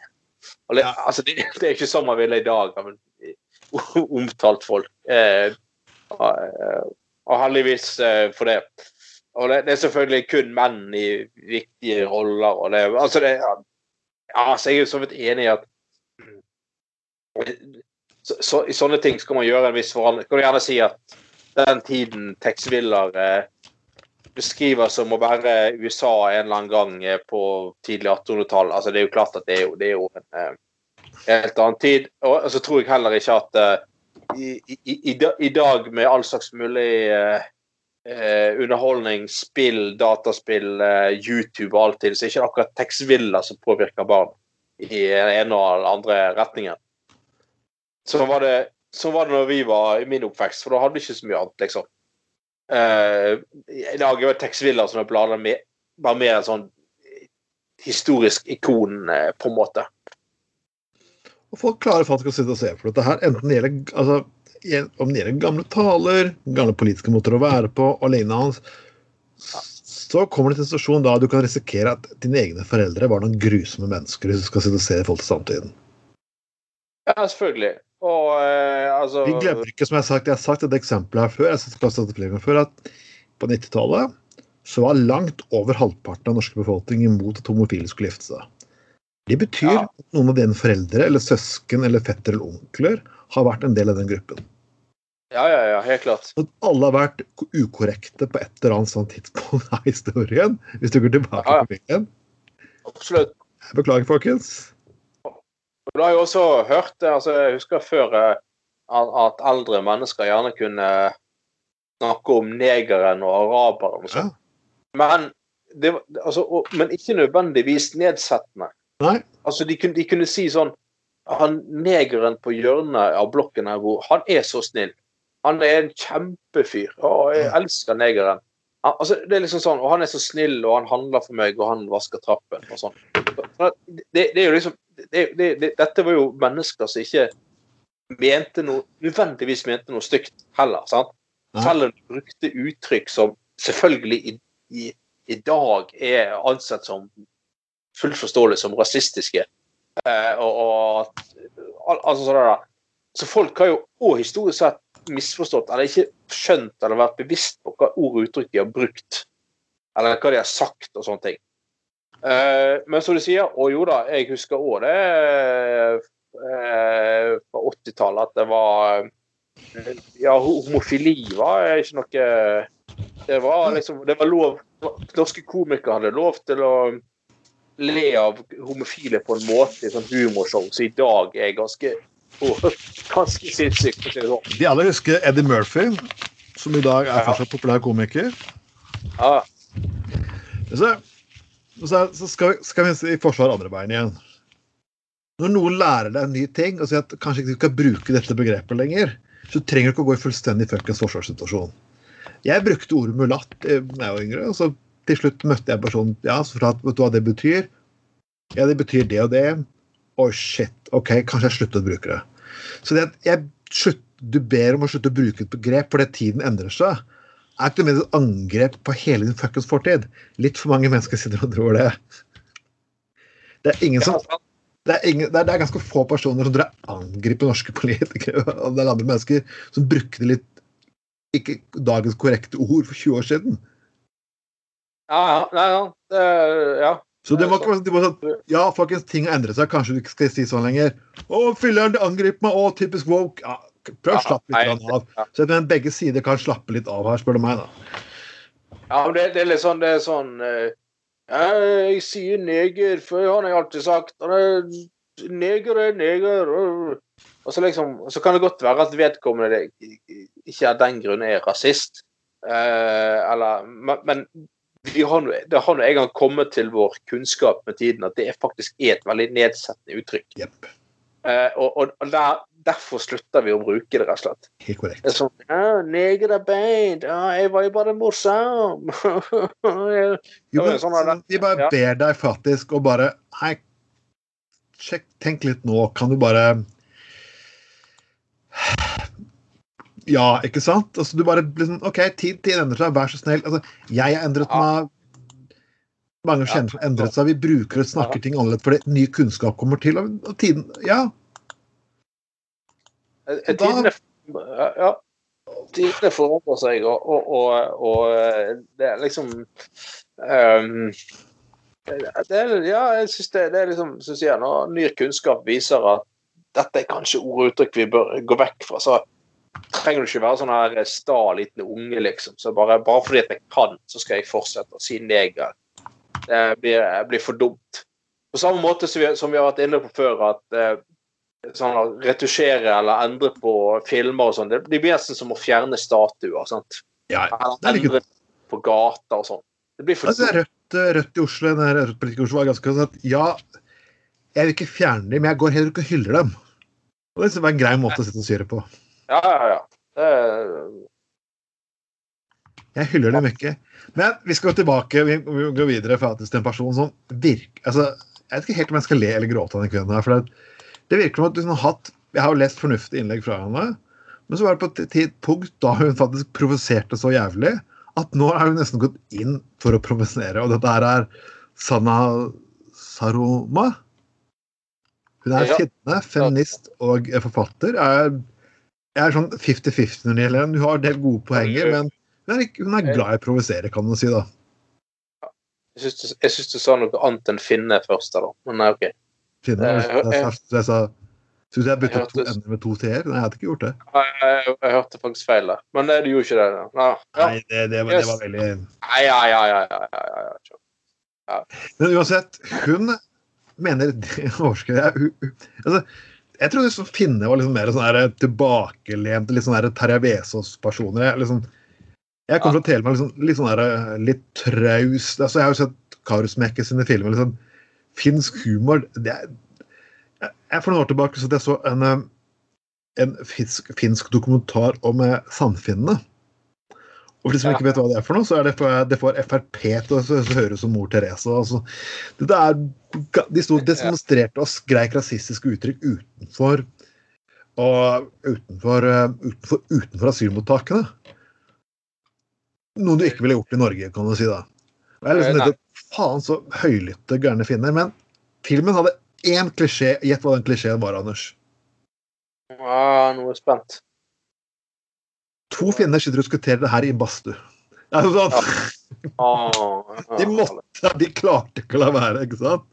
Og Ja. altså, det, det er ikke sånn man ville i dag men, omtalt folk. Eh, eh, og heldigvis eh, for det. Og det, det er selvfølgelig kun menn i viktige roller. Og det, altså det, ja, altså jeg er jo så vidt enig i at så, I sånne ting skal man gjøre en viss forandring. Kan du gjerne si at den tiden Tex Willer eh, beskriver som å være USA en eller annen gang eh, på tidlig 1800-tall altså Det er jo klart at det er jo, det er jo en eh, helt annen tid. Og så tror jeg heller ikke at eh, i, i, i, dag med all slags mulig eh, eh, underholdning, spill, dataspill, eh, YouTube og alt til, så er det ikke akkurat Tex Willer som påvirker barn i den ene og andre retningen. Sånn var det, sånn var det når vi var i min oppvekst, for da hadde vi ikke så mye annet, liksom. Uh, I dag er jo Tex Willer som er bladet med, bare mer en sånn historisk ikon, uh, på en måte. Og folk klarer faktisk å sitte og se på dette her, enten det gjelder, altså, om det gjelder gamle taler, gamle politiske måter å være på og lignende hans, så kommer det til en situasjon da du kan risikere at dine egne foreldre var noen grusomme mennesker hvis du skal sitte og se folk til samtiden. Ja, selvfølgelig. Og eh, altså Vi glemmer ikke, som jeg har sagt, jeg har sagt et eksempel her før, jeg har før, at på 90-tallet så var langt over halvparten av norske befolkning imot at homofile skulle gifte seg. Det betyr Ja. at noen av dine foreldre eller søsken eller fetter eller onkler har vært en del av den gruppen. Ja, ja, ja, helt klart. At alle har vært ukorrekte på et eller annet sånt tidspunkt av historien. Hvis du går tilbake Ja, ja. på familien. Absolutt. Beklager, folkens. Og Du har jo også hørt altså Jeg husker før eh, at, eldre mennesker gjerne kunne snakke om negeren og araberen og sånn. Men, altså, men ikke nødvendigvis nedsettende. Nei. Altså, de kunne, de kunne si sånn Han negeren på hjørnet av blokken her Han er så snill. Han er en kjempefyr. Å, jeg elsker negeren. Han, altså, det er liksom sånn, og han er så snill, og han handler for meg, og han vasker trappen og sånn. Det, det er jo liksom det, det, det, Dette var jo mennesker som ikke mente noe nødvendigvis mente noe stygt heller. sant? Selv om de brukte uttrykk som selvfølgelig i, i, i dag er ansett som fullt forståelig som rasistiske. Eh, og, og altså sånn der. Så folk har jo òg historisk sett misforstått, eller ikke skjønt eller vært bevisst på hva ord og uttrykk de har brukt. Eller hva de har sagt og sånne ting. Eh, men som du sier, og jo da, jeg husker òg det eh, fra 80-tallet at det var Ja, homofili var ikke noe Det var liksom Det var lov Norske komikere hadde lov til å le av homofile på en måte i sånn humorshow som i dag er ganske oh, ganske sinnssykt. sånn. De alle husker Eddie Murphy, som i dag er fortsatt populær komiker. Ja, Så, så, så skal, skal vi i forsvar andre veien igjen. Når noen lærer deg en ny ting og sier at kanskje ikke du skal bruke dette begrepet lenger, så trenger du ikke å gå i fullstendig fuckings forsvarssituasjon. Jeg brukte ordet mulatt da jeg var yngre, og så til slutt møtte jeg en person ja, så fortalte vet du hva det betyr. Ja, det betyr det og det. Oi, shit. OK, kanskje jeg slutter å bruke det. Så det at jeg slutt, du ber om å slutte å bruke et begrep fordi tiden endrer seg, er ikke det et angrep på hele din fuckings fortid. Litt for mange mennesker sitter og tror det. Det er ingen som det er, ingen, det, er, det er ganske få personer som tror jeg angriper norske politikere og det er andre mennesker som brukte litt ikke dagens korrekte ord for 20 år siden. ja, ja, ja, det, ja. Så det må ikke være sånn Ja, folkens, ting har endret seg. Kanskje du ikke skal si sånn lenger. Å, filler'n, det angriper meg. Å, typisk woke. Ja, prøv å slappe litt av. Så jeg mener begge sider kan slappe litt av her, spør du meg, da. Ja, men det, det er litt sånn, det er sånn eh, Jeg sier neger, for han har jeg alltid sagt. Er, neger er neger. Og så liksom, så kan det godt være at vedkommende det, ikke av den grunn er rasist. Eh, eller, men, har det har nå en gang kommet til vår kunnskap med tiden at det faktisk er et veldig nedsettende uttrykk. Yep. Eh, og og, og der, derfor slutter vi å bruke det, rett og slett. Helt korrekt. Det er sånn ja, 'Neger er beint. Ja, jeg var jo bare morsom.' Jo, men, sånn det. Vi bare Ja. ber deg faktisk å bare Hei, sjekk, tenk litt nå. Kan du bare Ja, ikke sant? Altså, du bare liksom OK, tid, tid endrer seg, vær så snill. Altså, jeg har endret meg. Mange kjenner som endret seg. Vi bruker og snakker ting annerledes fordi ny kunnskap kommer til. Og, og tiden Ja, Og Tidene, ja, ja. Tidene forandrer seg, og, og, og, og eh, det er liksom um, det er, Ja, jeg syns det, det er liksom som sier, Når ny kunnskap viser at dette er kanskje ord og uttrykk vi bør gå vekk fra, så trenger du ikke være sånn her sta liten unge, liksom. Så bare, bare fordi at jeg kan, så skal jeg fortsette å si neger. Det blir, blir for dumt. På samme måte som vi, som vi har vært inne på før, at eh, sånn retusjere eller endre på filmer og sånn, det det blir nesten som å fjerne statuer. sant? ja det er Eller like endre på gata og sånn. Det blir for Altså, Rødt, Rødt i Oslo den Rødt i Oslo var ganske sånn at ja, jeg vil ikke fjerne dem, men jeg går heller ikke og hyller dem. Og Det var en grei måte å sitte og styre på. Ja, ja, ja. Det, er- Jeg hyller dem ikke. Men vi skal gå tilbake vi, går videre faktisk til en person som virker altså, Jeg vet ikke helt om jeg skal le eller gråte av den kvinnen. her, for det, det virker som at hun har hatt Jeg har jo lest fornuftige innlegg fra henne, men så var det på et punkt da hun faktisk provoserte så jævlig at nå har hun nesten gått inn for å provosere. Og dette her er Sanna Saroma. Hun er Ja. finne, feminist og forfatter. Er, er sånn 50-50 når det gjelder henne. Hun har en del gode poenger, men hun er, hun er glad i å provosere, kan man si. da. jeg syns du, du sa noe annet enn finne først, da. Men nei, OK. Finne, Eh, jeg, jeg, jeg, jeg sa jeg bytta to ender med to t-er? Nei, jeg hadde ikke gjort det. Jeg, jeg, jeg hørte faktisk feil der. Men du gjorde ikke det. Nei, ja. Nei, det, det, var, det var veldig Nei, ja, ja, ja, ja, ja, ja, ja. Men uansett, hun mener det overskrider jeg. Altså, jeg trodde liksom Finne var liksom mer sånn her tilbakelent, litt sånn Terje Vesaas-personer. Jeg, liksom, jeg kommer fra Telemark, liksom, litt sånn litt traust altså, Jeg har jo sett Karusmekke sine filmer. liksom Finsk humor det er, jeg, For noen år tilbake så jeg så en, eh, en finsk, finsk dokumentar om eh, Sandfinnene. Og for de som Ja. ikke vet hva det er for noe, så er det for, det får Frp til å høres som mor Therese. Altså. Det der, de sto demonstrerte og skreik rasistiske uttrykk utenfor og utenfor, eh, utenfor, utenfor asylmottakene. Noe du ikke ville gjort i Norge, kan du si. da. Det er liksom Faen, så høylytte gærne finner. Men filmen hadde én klisjé. Gjett hva den klisjeen var, Anders. ja nå er jeg spent. To finner sitter og diskuterer det her i badstue. Altså, Ah, de måtte, de klarte ikke å la være, ikke sant?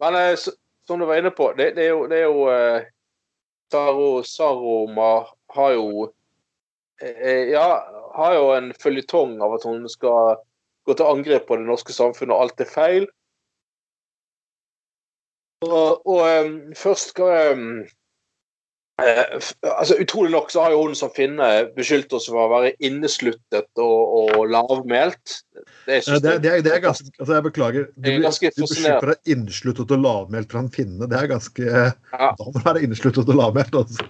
Men eh, s- som du var inne på, det, det er jo, det er jo eh, Saro, Saroma har jo eh, Ja, har jo en føljetong av at hun skal gå til angrep på det norske samfunnet, og alt er feil. Og, og um, først skal jeg um, altså Utrolig nok så har jo hun som Finne beskyldt oss for å være innesluttet og, og lavmælt. Det, det, det, det, er, ganske altså Jeg beklager. Du, ganske du beskylder deg innesluttet og lavmælt fra en finne. Det er ganske ja. Da må du være innesluttet og lavmælt. Altså.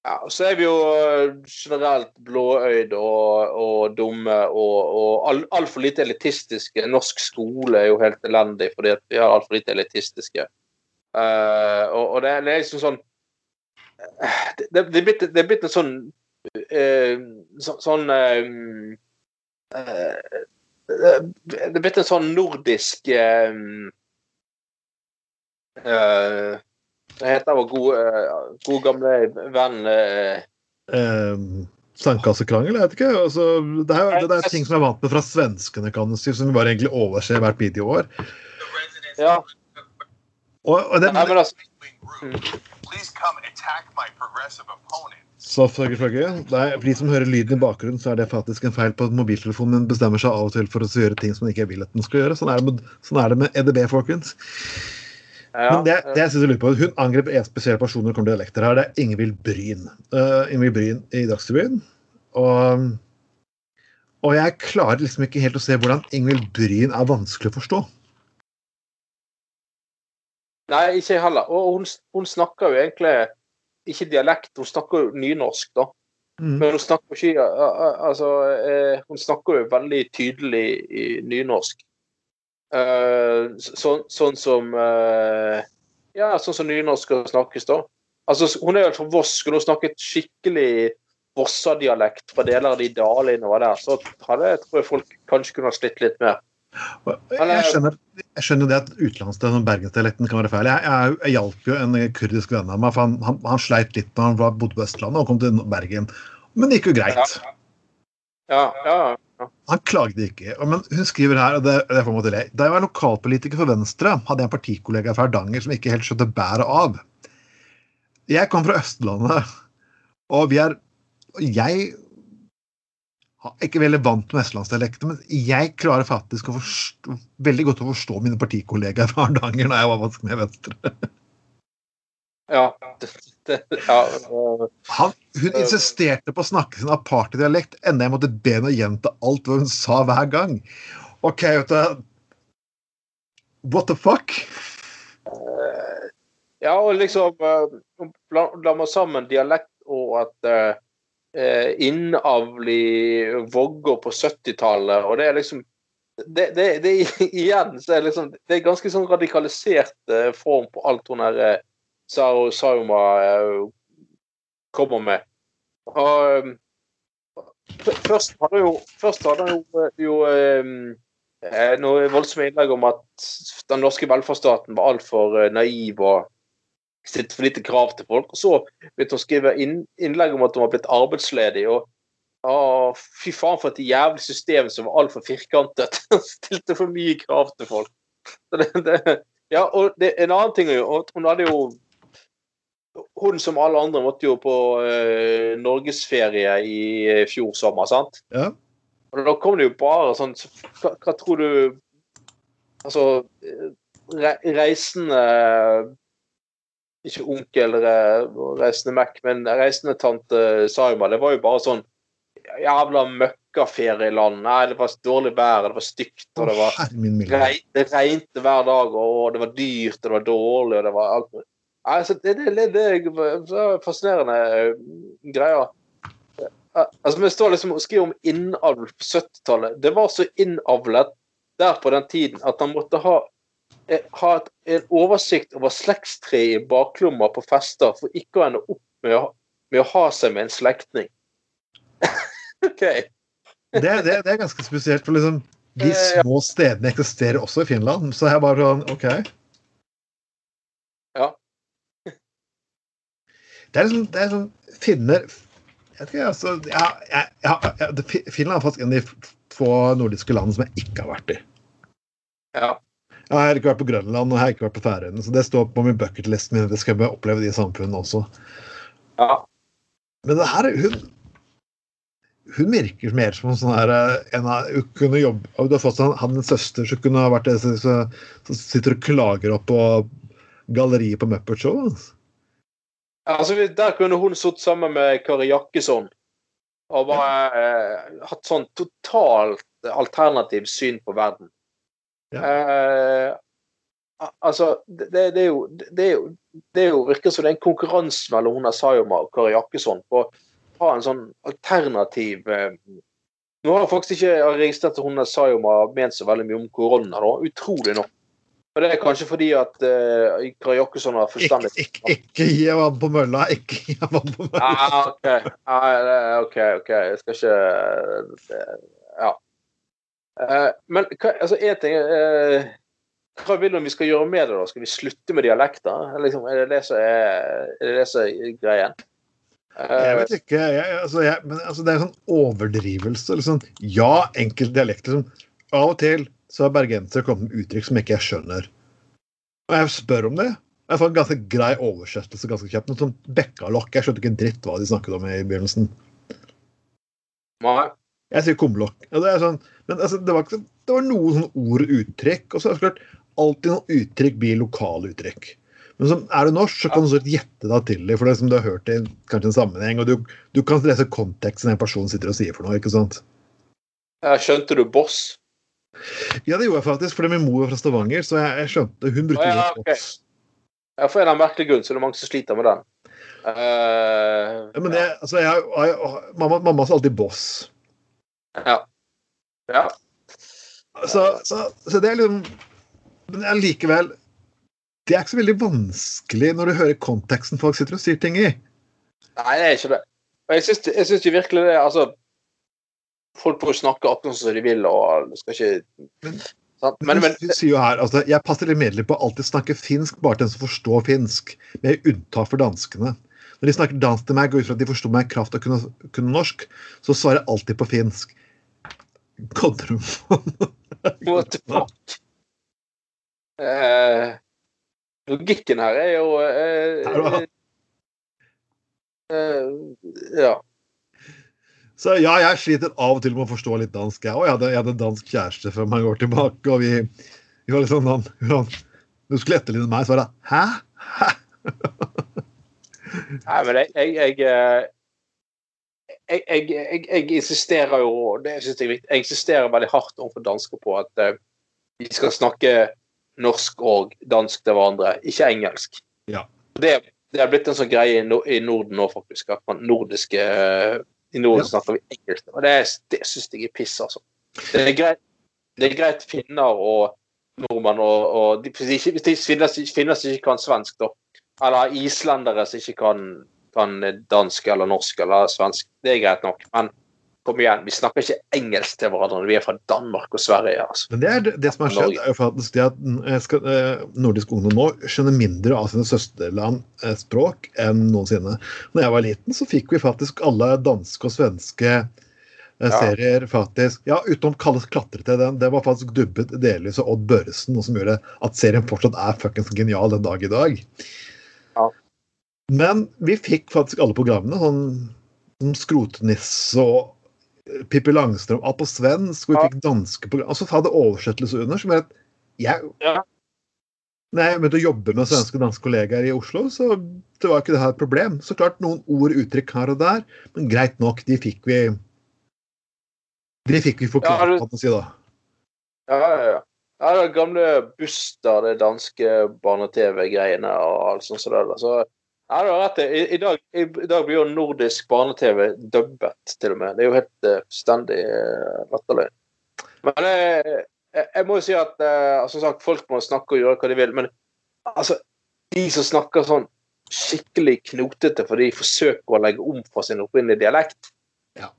Ja, og så er vi jo eh, generelt blåøyde og, og dumme og, og altfor lite elitistiske. Norsk skole er jo helt elendig fordi vi har altfor lite elitistiske. Uh, og, og det, det er liksom sånn det, det, blitt, det er blitt en sånn uh, så, Sånn uh, uh, Det er blitt en sånn nordisk Hva heter vår gode, gode gamle venn Sandkassekrangel? Jeg vet ikke. Altså, det, er, det, er, ting som jeg er vant med fra svenskene, kan du si, som vi bare egentlig overser hvert videoår. år. Ja. Og, og det, Nei, men altså, så følge. Er, for de som hører lyden i bakgrunnen, så er det faktisk en feil på at mobiltelefonen min bestemmer seg av og til for å gjøre ting som den ikke vil at den skal gjøre. Sånn er det med, sånn er det med EDB, folkens. Men det, det jeg synes jeg lurer på, Hun angrep en spesiell person når det kommer til dialekter her. Det er Ingvild Bryn. Uh, Ingvild Bryn i Dagsrevyen. Og, og jeg klarer liksom ikke helt å se hvordan Ingvild Bryn er vanskelig å forstå. Nei, ikke jeg heller. Og hun, hun, snakker jo egentlig ikke dialekt, hun snakker jo nynorsk, da. Mm. Men hun snakker ikke Altså, eh, hun snakker jo veldig tydelig i nynorsk. Uh, sånn, sånn som uh, Ja, sånn som nynorsk snakkes, da. Altså, hun er jo fra Voss. Skulle hun snakket skikkelig Vossa-dialekt fra deler av de dalene og der, så hadde tror jeg folk kanskje kunne ha slitt litt mer. Jeg skjønner, jeg skjønner det at utenlandsdialekten og bergensdialekten kan være feil. Jeg, jeg, jeg hjalp jo en kurdisk venn av meg, for han, han, han sleit litt når han bodde på Østlandet og kom til Bergen. Men det gikk jo greit. Ja, ja, ja. Han klagde ikke. Men hun skriver her, og det, det får måte le. Da jeg var lokalpolitiker for Venstre, hadde jeg en partikollega fra Hardanger som ikke helt skjønte bæret av. Jeg kom fra Østlandet, og vi er Jeg ikke veldig vant med vestlandsdialekter, men jeg klarer faktisk forstå, veldig godt å forstå mine partikollegaer fra Hardanger når jeg var vanskelig med Venstre. Ja, ja. Han, hun insisterte på å snakke sin apartheiddialekt, enda jeg måtte be henne gjenta alt hva hun sa hver gang. OK, vet du What the fuck? Ja, og liksom La meg sammen dialekt og at eh, innavl i Vågå på 70-tallet, og det er liksom det, det, det, igjen så er liksom, det er ganske sånn radikalisert eh, form på alt hun eh, Sauma eh, kommer med. Og, først hadde jo, først hadde jo, jo eh, noe voldsomme innlegg om at den norske velferdsstaten var altfor naiv og stilte for lite krav til folk. Og så begynte hun å skrive inn, innlegg om at hun var blitt arbeidsledig. og å, fy faen, for et jævlig system som var altfor firkantet. stilte for mye krav til folk. Det, det, ja, og det, en annen ting er jo Hun hadde jo Hun som alle andre måtte jo på uh, norgesferie i uh, fjor sommer, sant? Ja. Og da kom det jo bare sånn hva, hva tror du Altså re, Reisende ikke onkel Reisende Mac, men Reisende tante Saima. Det var jo bare sånn jævla møkkaferieland. Nei, det var dårlig vær, det var stygt, og det var Det regnte hver dag, og det var dyrt, og det var dårlig, og det var alt Altså, det, det, det, det er fascinerende eh, greier. Altså, Vi står liksom og skriver om innavl på 70-tallet. Det var så innavlet der på den tiden at han måtte ha Eh, ha et, en oversikt over slektstreet i baklomma på fester for ikke å ende opp med å, med å ha seg med en slektning. OK. Det, det, det, er ganske spesielt, for liksom de eh, små stedene eksisterer også i Finland. Så jeg bare sånn OK. Ja. Det er liksom det er liksom Finner jeg vet ikke, altså, ja, ja, ja, Finland er faktisk en av de få nordiske landene som jeg ikke har vært i. Ja. Jeg har ikke vært på Grønland og jeg har ikke vært på Færøyene, så det står på min bucketlist min. Det skal jeg oppleve de samfunnene også. Ja. Men det her hun hun virker mer som en sånn her eh, en av, hun kunne jobbe, og Du har fått sånn, han en søster som kunne ha vært det som sitter og klager opp på galleriet på Muppet Show. Altså. Altså, Der kunne hun sittet sammen med Kari Jakkesson og bare eh, hatt sånn totalt alternativ syn på verden. Ja. Eh, altså, det, det, er jo, det er jo Det er jo virker som det er en konkurranse mellom hun Sayoma og Kari Jakkesson på å ha en sånn alternativ eh, Nå har jeg faktisk ikke registrert at hun Sayoma ment så veldig mye om korona, da. Utrolig nok. Og det er kanskje fordi at uh, Kari Jakkesson har Ikke, forstandig ikke, ikke gi vann på mølla! Ikke gi vann på mølla! Ah, OK. Ah, OK, OK. Jeg skal ikke det- Ja. Uh, men hva, altså, en ting uh, Hva vil du om vi skal gjøre med det? da? Skal vi slutte med dialekter? Liksom, er, det det som er, er det det som er greien? Eh, Jeg vet ikke. Jeg, altså, jeg, men altså, det er en sånn overdrivelse. Liksom. Ja, enkelte dialekter Liksom. Av og til så har bergensere kommet med uttrykk som ikke jeg skjønner. Og jeg spør om det. Jeg får en ganske grei oversettelse ganske kjapt. Noe sånn bekkalokk. Jeg skjønte ikke en dritt hva de snakket om i begynnelsen. nei. Jeg sier kumlokk. Det er sånn, men altså, det, var ikke, det var noen sånne ord og uttrykk. Og så er det klart, alltid noen uttrykk blir lokale uttrykk. Men som er du norsk, så kan du så gjette deg til det, for det er som du har hørt i kanskje en sammenheng. Og du, du kan lese konteksten en person sitter og sier for noe. ikke sant? Jeg Skjønte du boss? Ja, det gjorde jeg faktisk, fordi min mor var fra Stavanger, så jeg, jeg skjønte Hun brukte Å, ja, okay. ok. Ja, for en eller annen merkelig grunn så er det mange som sliter med den. Uh, Ja, men det, altså, jeg, jeg, mamma, mamma sa alltid boss. ja. ja. Så, så, så det er liksom Men allikevel Det er ikke så veldig vanskelig når du hører konteksten folk sitter og sier ting i. Nei, det er ikke det. Og jeg syns, virkelig det Altså, folk får snakke akkurat som de vil, og skal ikke Men- sant? Men, men sier jo her, altså, Jeg passer medelig på å alltid snakke finsk bare til den som forstår finsk, med unntak for danskene. Når de snakker dansk til meg, går ut fra at de forstår meg i kraft å kunne, kunne norsk, så svarer jeg alltid på finsk. På what the fuck? Eh, logikken her er jo eh, da. eh, Ja. Så ja, jeg sliter av og til med å forstå litt dansk. Jeg, og jeg, jeg hadde dansk kjæreste for mange år tilbake, og vi, vi var litt sånn han, Du skulle etterligne meg, så var det Hæ? Hæ? Nei, men jeg jeg, jeg, eh, jeg, jeg, jeg, jeg insisterer jo det synes jeg, er viktig, jeg insisterer veldig hardt overfor dansker på at vi skal snakke norsk og dansk til hverandre, ikke engelsk. Ja. Det, det er blitt en sånn greie i, no, i Norden nå, faktisk. At man nordiske eh, I Norden Ja. snakker vi engelsk. Og det, det syns jeg er piss, altså. Det er greit, det er greit finner og nordmenn og, og de, hvis de finner som ikke kan svensk, da. Eller islendere som ikke kan, kan dansk eller norsk eller svensk. Det er greit nok. Men kom igjen, vi snakker ikke engelsk til hverandre vi er fra Danmark og Sverige. altså. Men det, er det, det som har skjedd, er faktisk det at eh, skal, eh, nordisk ungdom nå skjønner mindre av sine søsterland eh, språk enn noensinne. Når jeg var liten, så fikk vi faktisk alle danske og svenske eh, serier faktisk Ja, utenom Kalles klatrete, den. Det var faktisk dubbet delvis av Odd Børresen, noe som gjør at serien fortsatt er fuckings genial den dag i dag. Ja. Men vi fikk faktisk alle programmene. sånn som Skrotnisse og eh, Pippi Langstrøm, alt på svensk, og vi fikk danske program. Og så hadde oversettelse under, som gjør at jeg Ja. Når jeg begynte å jobbe med svenske og danske kollegaer i Oslo, så det var ikke det her et problem. Så klart noen ord og uttrykk her og der, men greit nok, de fikk vi De fikk vi forklart, Ja, kan man si da. Ja, ja, ja. Ja, det gamle Buster, det danske barne-TV-greiene og alt sånt. som det der. Ja, du har rett. I, i, dag, i, I dag blir jo nordisk barne-TV dubbet, til og med. Det er jo helt uh, fullstendig uh, latterlig. Men eh, jeg, jeg må jo si at uh, som sagt, folk må snakke og gjøre hva de vil. Men altså, de som snakker sånn skikkelig knotete fordi de forsøker å legge om fra sin opprinnelige dialekt, Ja.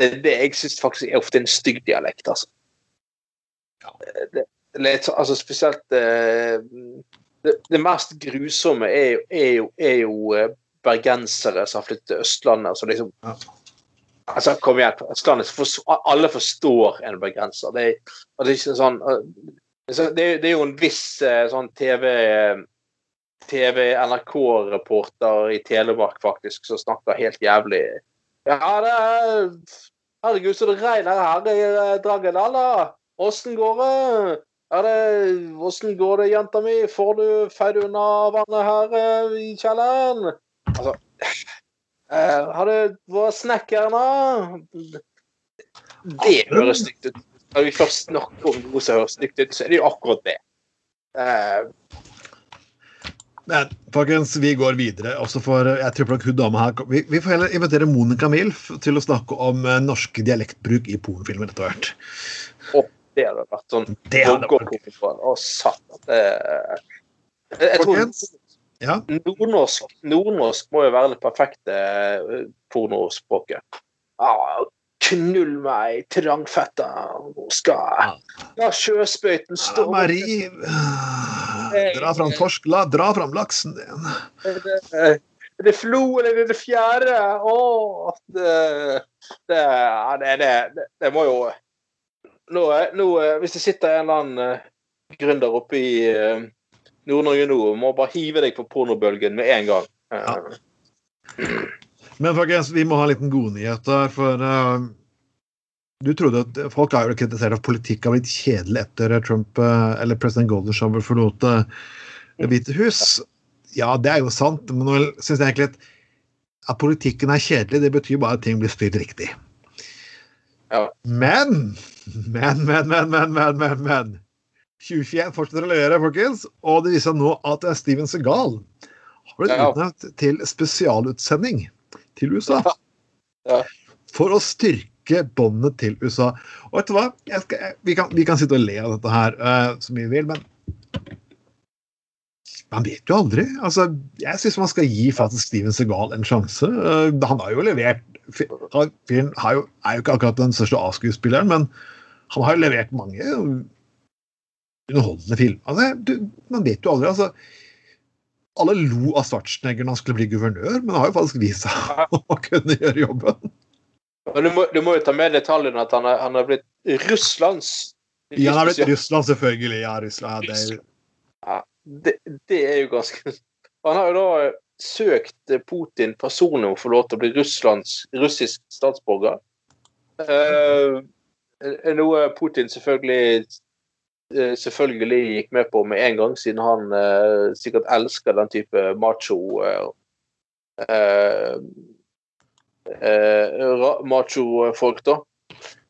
det er det jeg syns faktisk er ofte en stygg dialekt. altså det, litt, altså spesielt eh, det, det mest grusomme er jo, er jo, er jo eh, bergensere som har flyttet til Østlandet. Så liksom, Ja. altså, kom igjen. Østlandet, for, alle forstår en bergenser. Det, det er ikke sånn eh, det, er- jo en viss eh, sånn TV TV NRK-reporter i Telemark faktisk som snakker helt jævlig Ja, det er Herregud, så det regner her i eh, Dragedal, da. Åssen går det? Er det Åssen går det, jenta mi? Får du feid unna vannet her eh, i kjelleren? Altså eh, Har du vært snekker da? Det høres stygt ut. Når vi først snakker om noe som høres stygt ut, så er det jo akkurat det. Uh, Men folkens, vi går videre. Også for, jeg tror nok hun dama her vi, vi får heller invitere Monica Milf til å snakke om norsk norske dialektbruk i pornofilmer etter hvert. Det hadde vært sånn Det hadde vært Å, satan. Det jeg, tror ja. nordnorsk, nordnorsk må jo være det perfekte eh, pornospråket. Ah, knull meg, trangfetta, nå skal La sjøspøyten Ja, Marie, eh, dra fram torsk, la, dra fram laksen din. Er det, er det flo, eller er det fjære? Å, det, det, det, det, det, det må jo nå, nå, Hvis det sitter en eller annen eh, gründer oppe i eh, Nord-Norge nå, må bare hive deg på pornobølgen med en gang. Ja. Men folkens, vi må ha en liten godnyhet der, for uh, du trodde at Folk har jo kritisert at politikk har blitt kjedelig etter Trump uh, eller president Golden Shower forlot Det uh, hvite hus. Ja, det er jo sant, men nå syns jeg egentlig at, at politikken er kjedelig, det betyr bare at ting blir styrt riktig. Ja. Men, men, men, men, men, men, men, men. 2021 fortsetter å levere, folkens. Og det viser seg nå at Steven Segal har blitt Ja. utnevnt til spesialutsending til USA. Ja. For å styrke båndet til USA. Og vet du hva? Skal, jeg, vi, kan, vi kan sitte og le av dette her uh, så mye vi vil, men man vet jo aldri. Altså, jeg syns man skal gi faktisk Steven Segal en sjanse. Uh, han har jo levert Fyren er jo ikke akkurat den største A-skuespilleren, men han har jo levert mange underholdende filmer. Altså, du, man vet jo aldri. altså alle lo av Schwarzenegger når han skulle bli guvernør, men han har jo faktisk vist seg å kunne gjøre jobben. Men du må, du må jo ta med detaljen at han er, han er blitt Russlands Ja, han har blitt Russland, selvfølgelig. Ja, Russland. Ja, det er Ja, det, det er jo ganske Han har jo da søkt Putin personlig om å få lov til å bli Russlands russisk statsborger. Eh, noe Putin selvfølgelig eh, selvfølgelig gikk med på med en gang, siden han eh, sikkert elsker den type macho eh, eh, eh, macho-folk, da.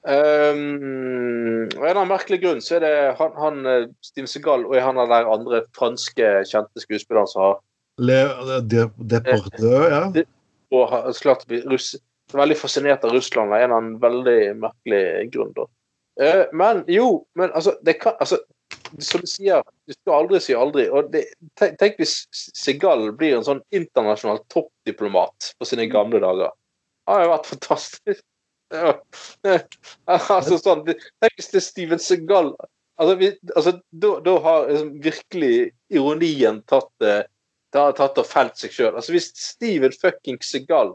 Um, og en eller annen merkelig grunn så er det han, han eh, Steven Segal og han av de andre franske kjente skuespillere som har Le, Depardieu, ja. og klart å bli russ, veldig fascinert av Russland av en eller annen veldig merkelig grunn. da. Eh, men jo, men altså, det kan, altså Som du sier, du skal aldri si aldri. og det, tenk, hvis Segal blir en sånn internasjonal toppdiplomat på sine gamle dager. Det har vært fantastisk. Altså sånn, Tenk hvis det er Steven Segal altså, vi, altså, da, da har liksom virkelig ironien tatt eh, har tatt og felt seg sjøl. Altså, hvis Steven fucking Segal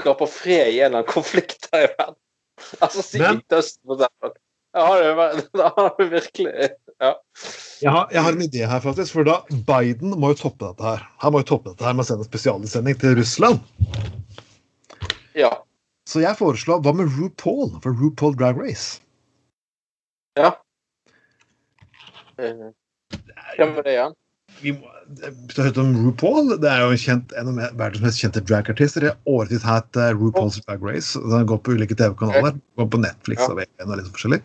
skaper fred i en eller annen konflikt her i verden Altså, si Men- Midtøsten, for. Da har det virkelig Ja. Jeg har, jeg har en idé her, faktisk. For da Biden må jo toppe dette her. Han må jo toppe dette her med å sende spesialutsending til Russland. ja. Så jeg foreslår hva med RuPaul for RuPaul Drag Race? ja. Eh, Hvem var det igjen? vi må hørt om RuPaul. Det er jo kjent, en av verdens mest kjente dragartister. Det har årevis hatt eh, RuPaul's Drag Race. Den går på ulike TV-kanaler. Går på Netflix og VN og litt sånn forskjellig.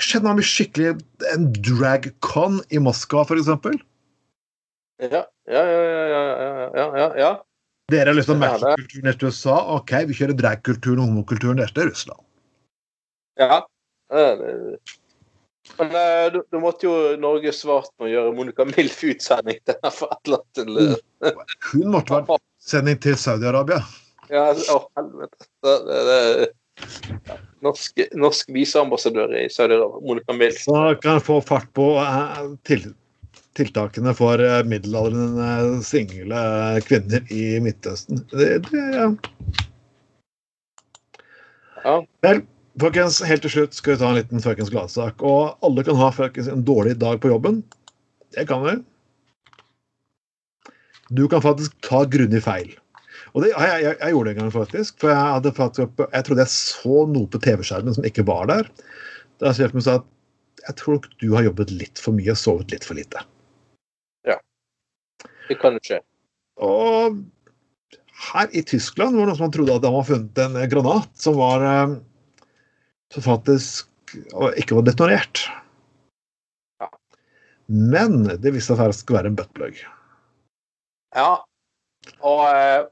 Skjedde noe skikkelig en drag-con i Moskva, f.eks.? Ja, ja, ja, ja, ja, ja, ja Dere har lyst til å matche kulturen i USA? OK, vi kjører drag-kulturen og homokulturen deres Russland. Ja. det er det men eh, da måtte jo Norge svart med å gjøre Monica Milf-utsending til for et eller annet eh, Hun måtte vært sending til Saudi-Arabia. Ja, å helvete. Det, det, det. Norsk, norsk viseambassadør i Saudi-Arabia, Monica Milf. Så kan jeg få fart på eh, til, tiltakene for middelaldrende single kvinner i Midtøsten. Det, det, ja. Ja. Vel, folkens, helt til slutt skal vi ta en liten fuckings gladsak. Og alle kan ha fuckings en dårlig dag på jobben. Det kan vi. Du kan faktisk ta grundig feil. Og det, jeg, jeg, jeg gjorde det en gang, faktisk. For jeg, hadde faktisk, jeg trodde jeg så noe på TV-skjermen som ikke var der. Da sjefen min sa at jeg tror du har jobbet litt for mye og sovet litt for lite. Ja. Det kan jo skje. Og her i Tyskland var det noen som trodde at de hadde funnet en granat som var eh, som faktisk ikke var detonert. Ja. Men det viste seg skulle være en buttplug. Ja. Og eh,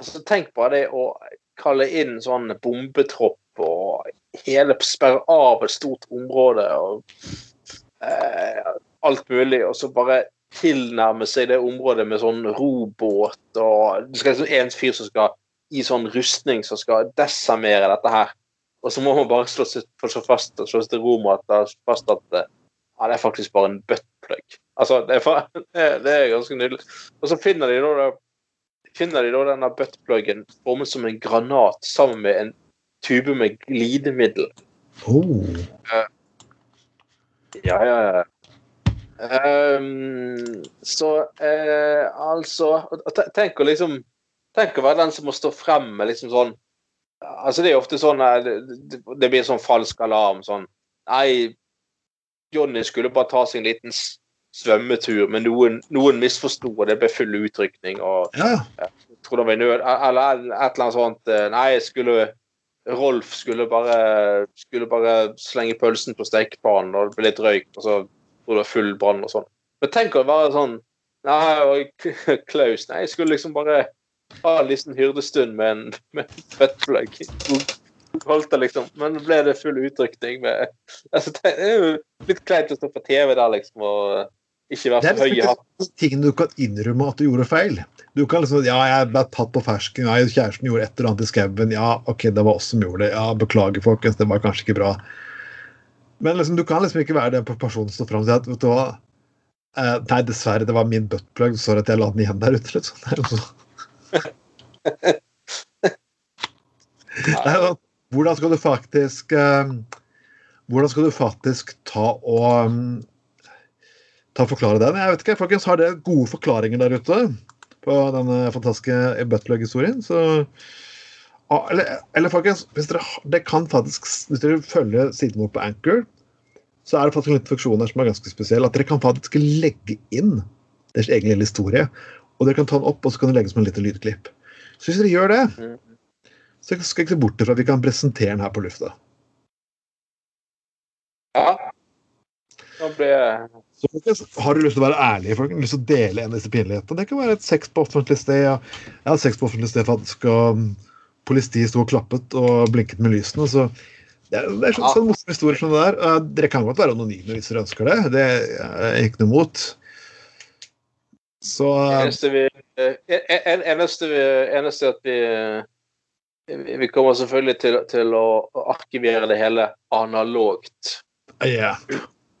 altså, tenk bare det å kalle inn sånn bombetropp og hele sperre av et stort område og eh, alt mulig, og så bare tilnærme seg det området med sånn robåt og Det skal liksom en fyr som skal i sånn rustning som skal desamere dette her. Og så må man bare slå slå fast slå seg til ro med at det er fast at eh, ja, det er faktisk bare en buttplug. Altså, det er, det, er ganske nydelig. Og så finner de da, finner de da denne buttpluggen formet som en granat sammen med en tube med glidemiddel. Oh. Ja, ja, ja. Um, så eh, altså Tenk å liksom Tenk å være den som må stå frem med liksom sånn Altså, det er ofte sånn eh, det, blir sånn falsk alarm. Sånn Nei, Johnny skulle bare ta seg en liten svømmetur, men noen, noen misforsto, og det ble full utrykning. og Ja, tror det var nød, eller et eller annet sånt. eh, Nei, jeg skulle Rolf skulle bare, skulle bare slenge pølsen på stekepannen, og det ble litt røyk, og så tror det var full brann og sånn. Men tenk å være sånn Nei, og Klaus Nei, jeg skulle liksom bare ha en liten hyrdestund med en, med buttplug. Holdt det liksom. Men ble det full utrykning med altså, Det er jo litt kleint å stå på TV der, liksom, og ikke være for høy i liksom hatten. ikke ting du kan innrømme at du gjorde feil. Du kan liksom Ja, jeg ble tatt på fersken. Ja, kjæresten gjorde et eller annet i skauen. Ja, OK, det var oss som gjorde det. Ja, beklager, folkens. Det var kanskje ikke bra. Men liksom, du kan liksom ikke være den personen som står fram og sier at vet du hva eh, Nei, dessverre, det var min buttplug. Sorry at jeg la den igjen der ute. Liksom. Hvordan skal du faktisk eh, Hvordan skal du faktisk ta og mm, ta og forklare den? Jeg vet ikke, folkens, Har dere gode forklaringer der ute på denne fantastiske Butler-historien? Så ah, eller, eller folkens, hvis dere, det kan faktisk, hvis dere følger siden vår på Anchor, så er det faktisk en liten funksjon der som er ganske spesiell. At dere kan faktisk legge inn deres egen lille historie. Og dere kan ta den opp, og så kan dere legge den som en liten lydklipp. Så hvis dere gjør det, så skal jeg ikke se bort ifra at vi kan presentere den her på lufta. Ja. Da blir jeg Har du lyst til å være ærlig, folk? lyst til å dele en av disse pinlighetene? Det kan være et sex på offentlig sted. Ja. Jeg hadde sex på offentlig sted faktisk, og um, politiet sto og klappet og blinket med lysene. så Det er, det er sånn, sånn morsom historie som det der. Dere kan godt være anonyme hvis dere ønsker det. Det er ikke noe imot. Så eneste vi eh, en- en- eneste, eneste at vi vi vi kommer selvfølgelig til, til å arkivere det hele analogt. ja.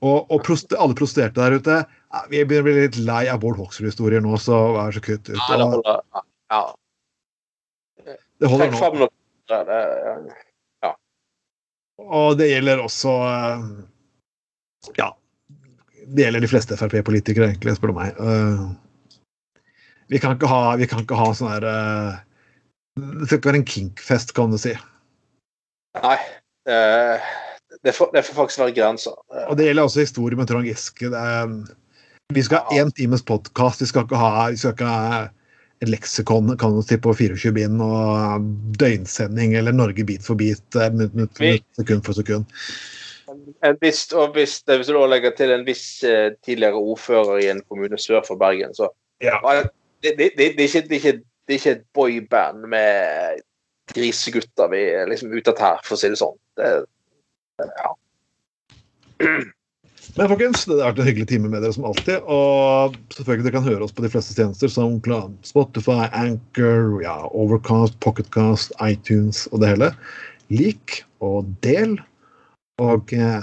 Og, og prost, alle prostituerte der ute Vi begynner å bli litt lei av Bård Hoksrud-historier nå, så vær så kutt ut. Ja, det holder. Ja. Det holder nå. Ja. Og det gjelder også eh, Ja. Det gjelder de fleste Frp-politikere, egentlig, spør du meg. Eh, Vi kan ikke ha, vi kan ikke ha sånn her eh, Det skal ikke være en kinkfest, kan du si. Nei. eh, Det får, det får faktisk være grenser. Eh, Og det gjelder også historie med Trond Giske. Er, vi skal ha én times podkast. Vi skal ikke ha, vi skal ikke ha et leksikon kan du si, på 24 bind og døgnsending eller Norge bit for bit, minutt, minutt, minutt, sekund for sekund. En viss, og hvis, hvis du legger til en viss tidligere ordfører i en kommune sør for Bergen, så Ja. Det, det, er ikke, et boyband med grisegutter vi er liksom ute her, for å si det sånn. Det, Men folkens, det har vært en hyggelig time med dere som alltid. Og selvfølgelig dere kan høre oss på de fleste tjenester som Spotify, Anchor, ja, Overcast, Pocketcast, iTunes og det hele. Lik og del. Og eh,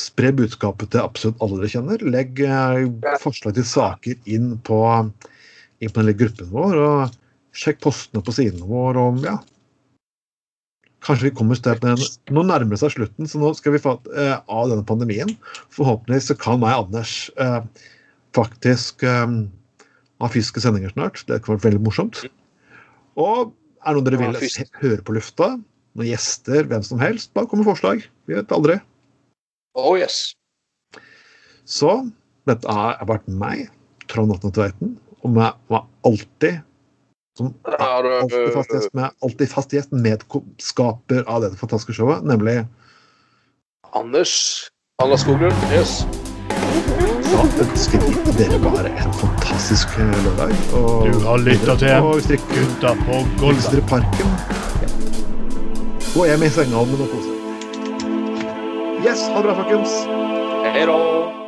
spre budskapet til absolutt alle dere kjenner. Legg eh, forslag til saker inn på, inn på den gruppen vår. Og sjekk postene på sidene våre og ja, Kanskje vi kommer til at Nå nærmer det seg slutten, så nå skal vi få eh, av denne pandemien. Forhåpentligvis så kan meg Anders eh, faktisk eh, ha fysiske sendinger snart. Det hadde vært veldig morsomt. Og er det noe dere vil høre på lufta? Noen gjester, hvem som helst? Bare kom med forslag. Vi vet aldri. Oh yes. Så dette har vært meg, Trond Atne Tveiten, og vi var alltid som er alltid fast gjest, med, alltid fast gjest, medskaper av dette fantastiske showet, nemlig Anders. Anders Skoglund. Yes. Da ønsker vi dere bare en fantastisk eh, lørdag. Og, Du har lyttet til og Gutta på hvis parken, gå hjem i sengehalmen og kos dere. Yes, ha det bra, folkens. Hei da.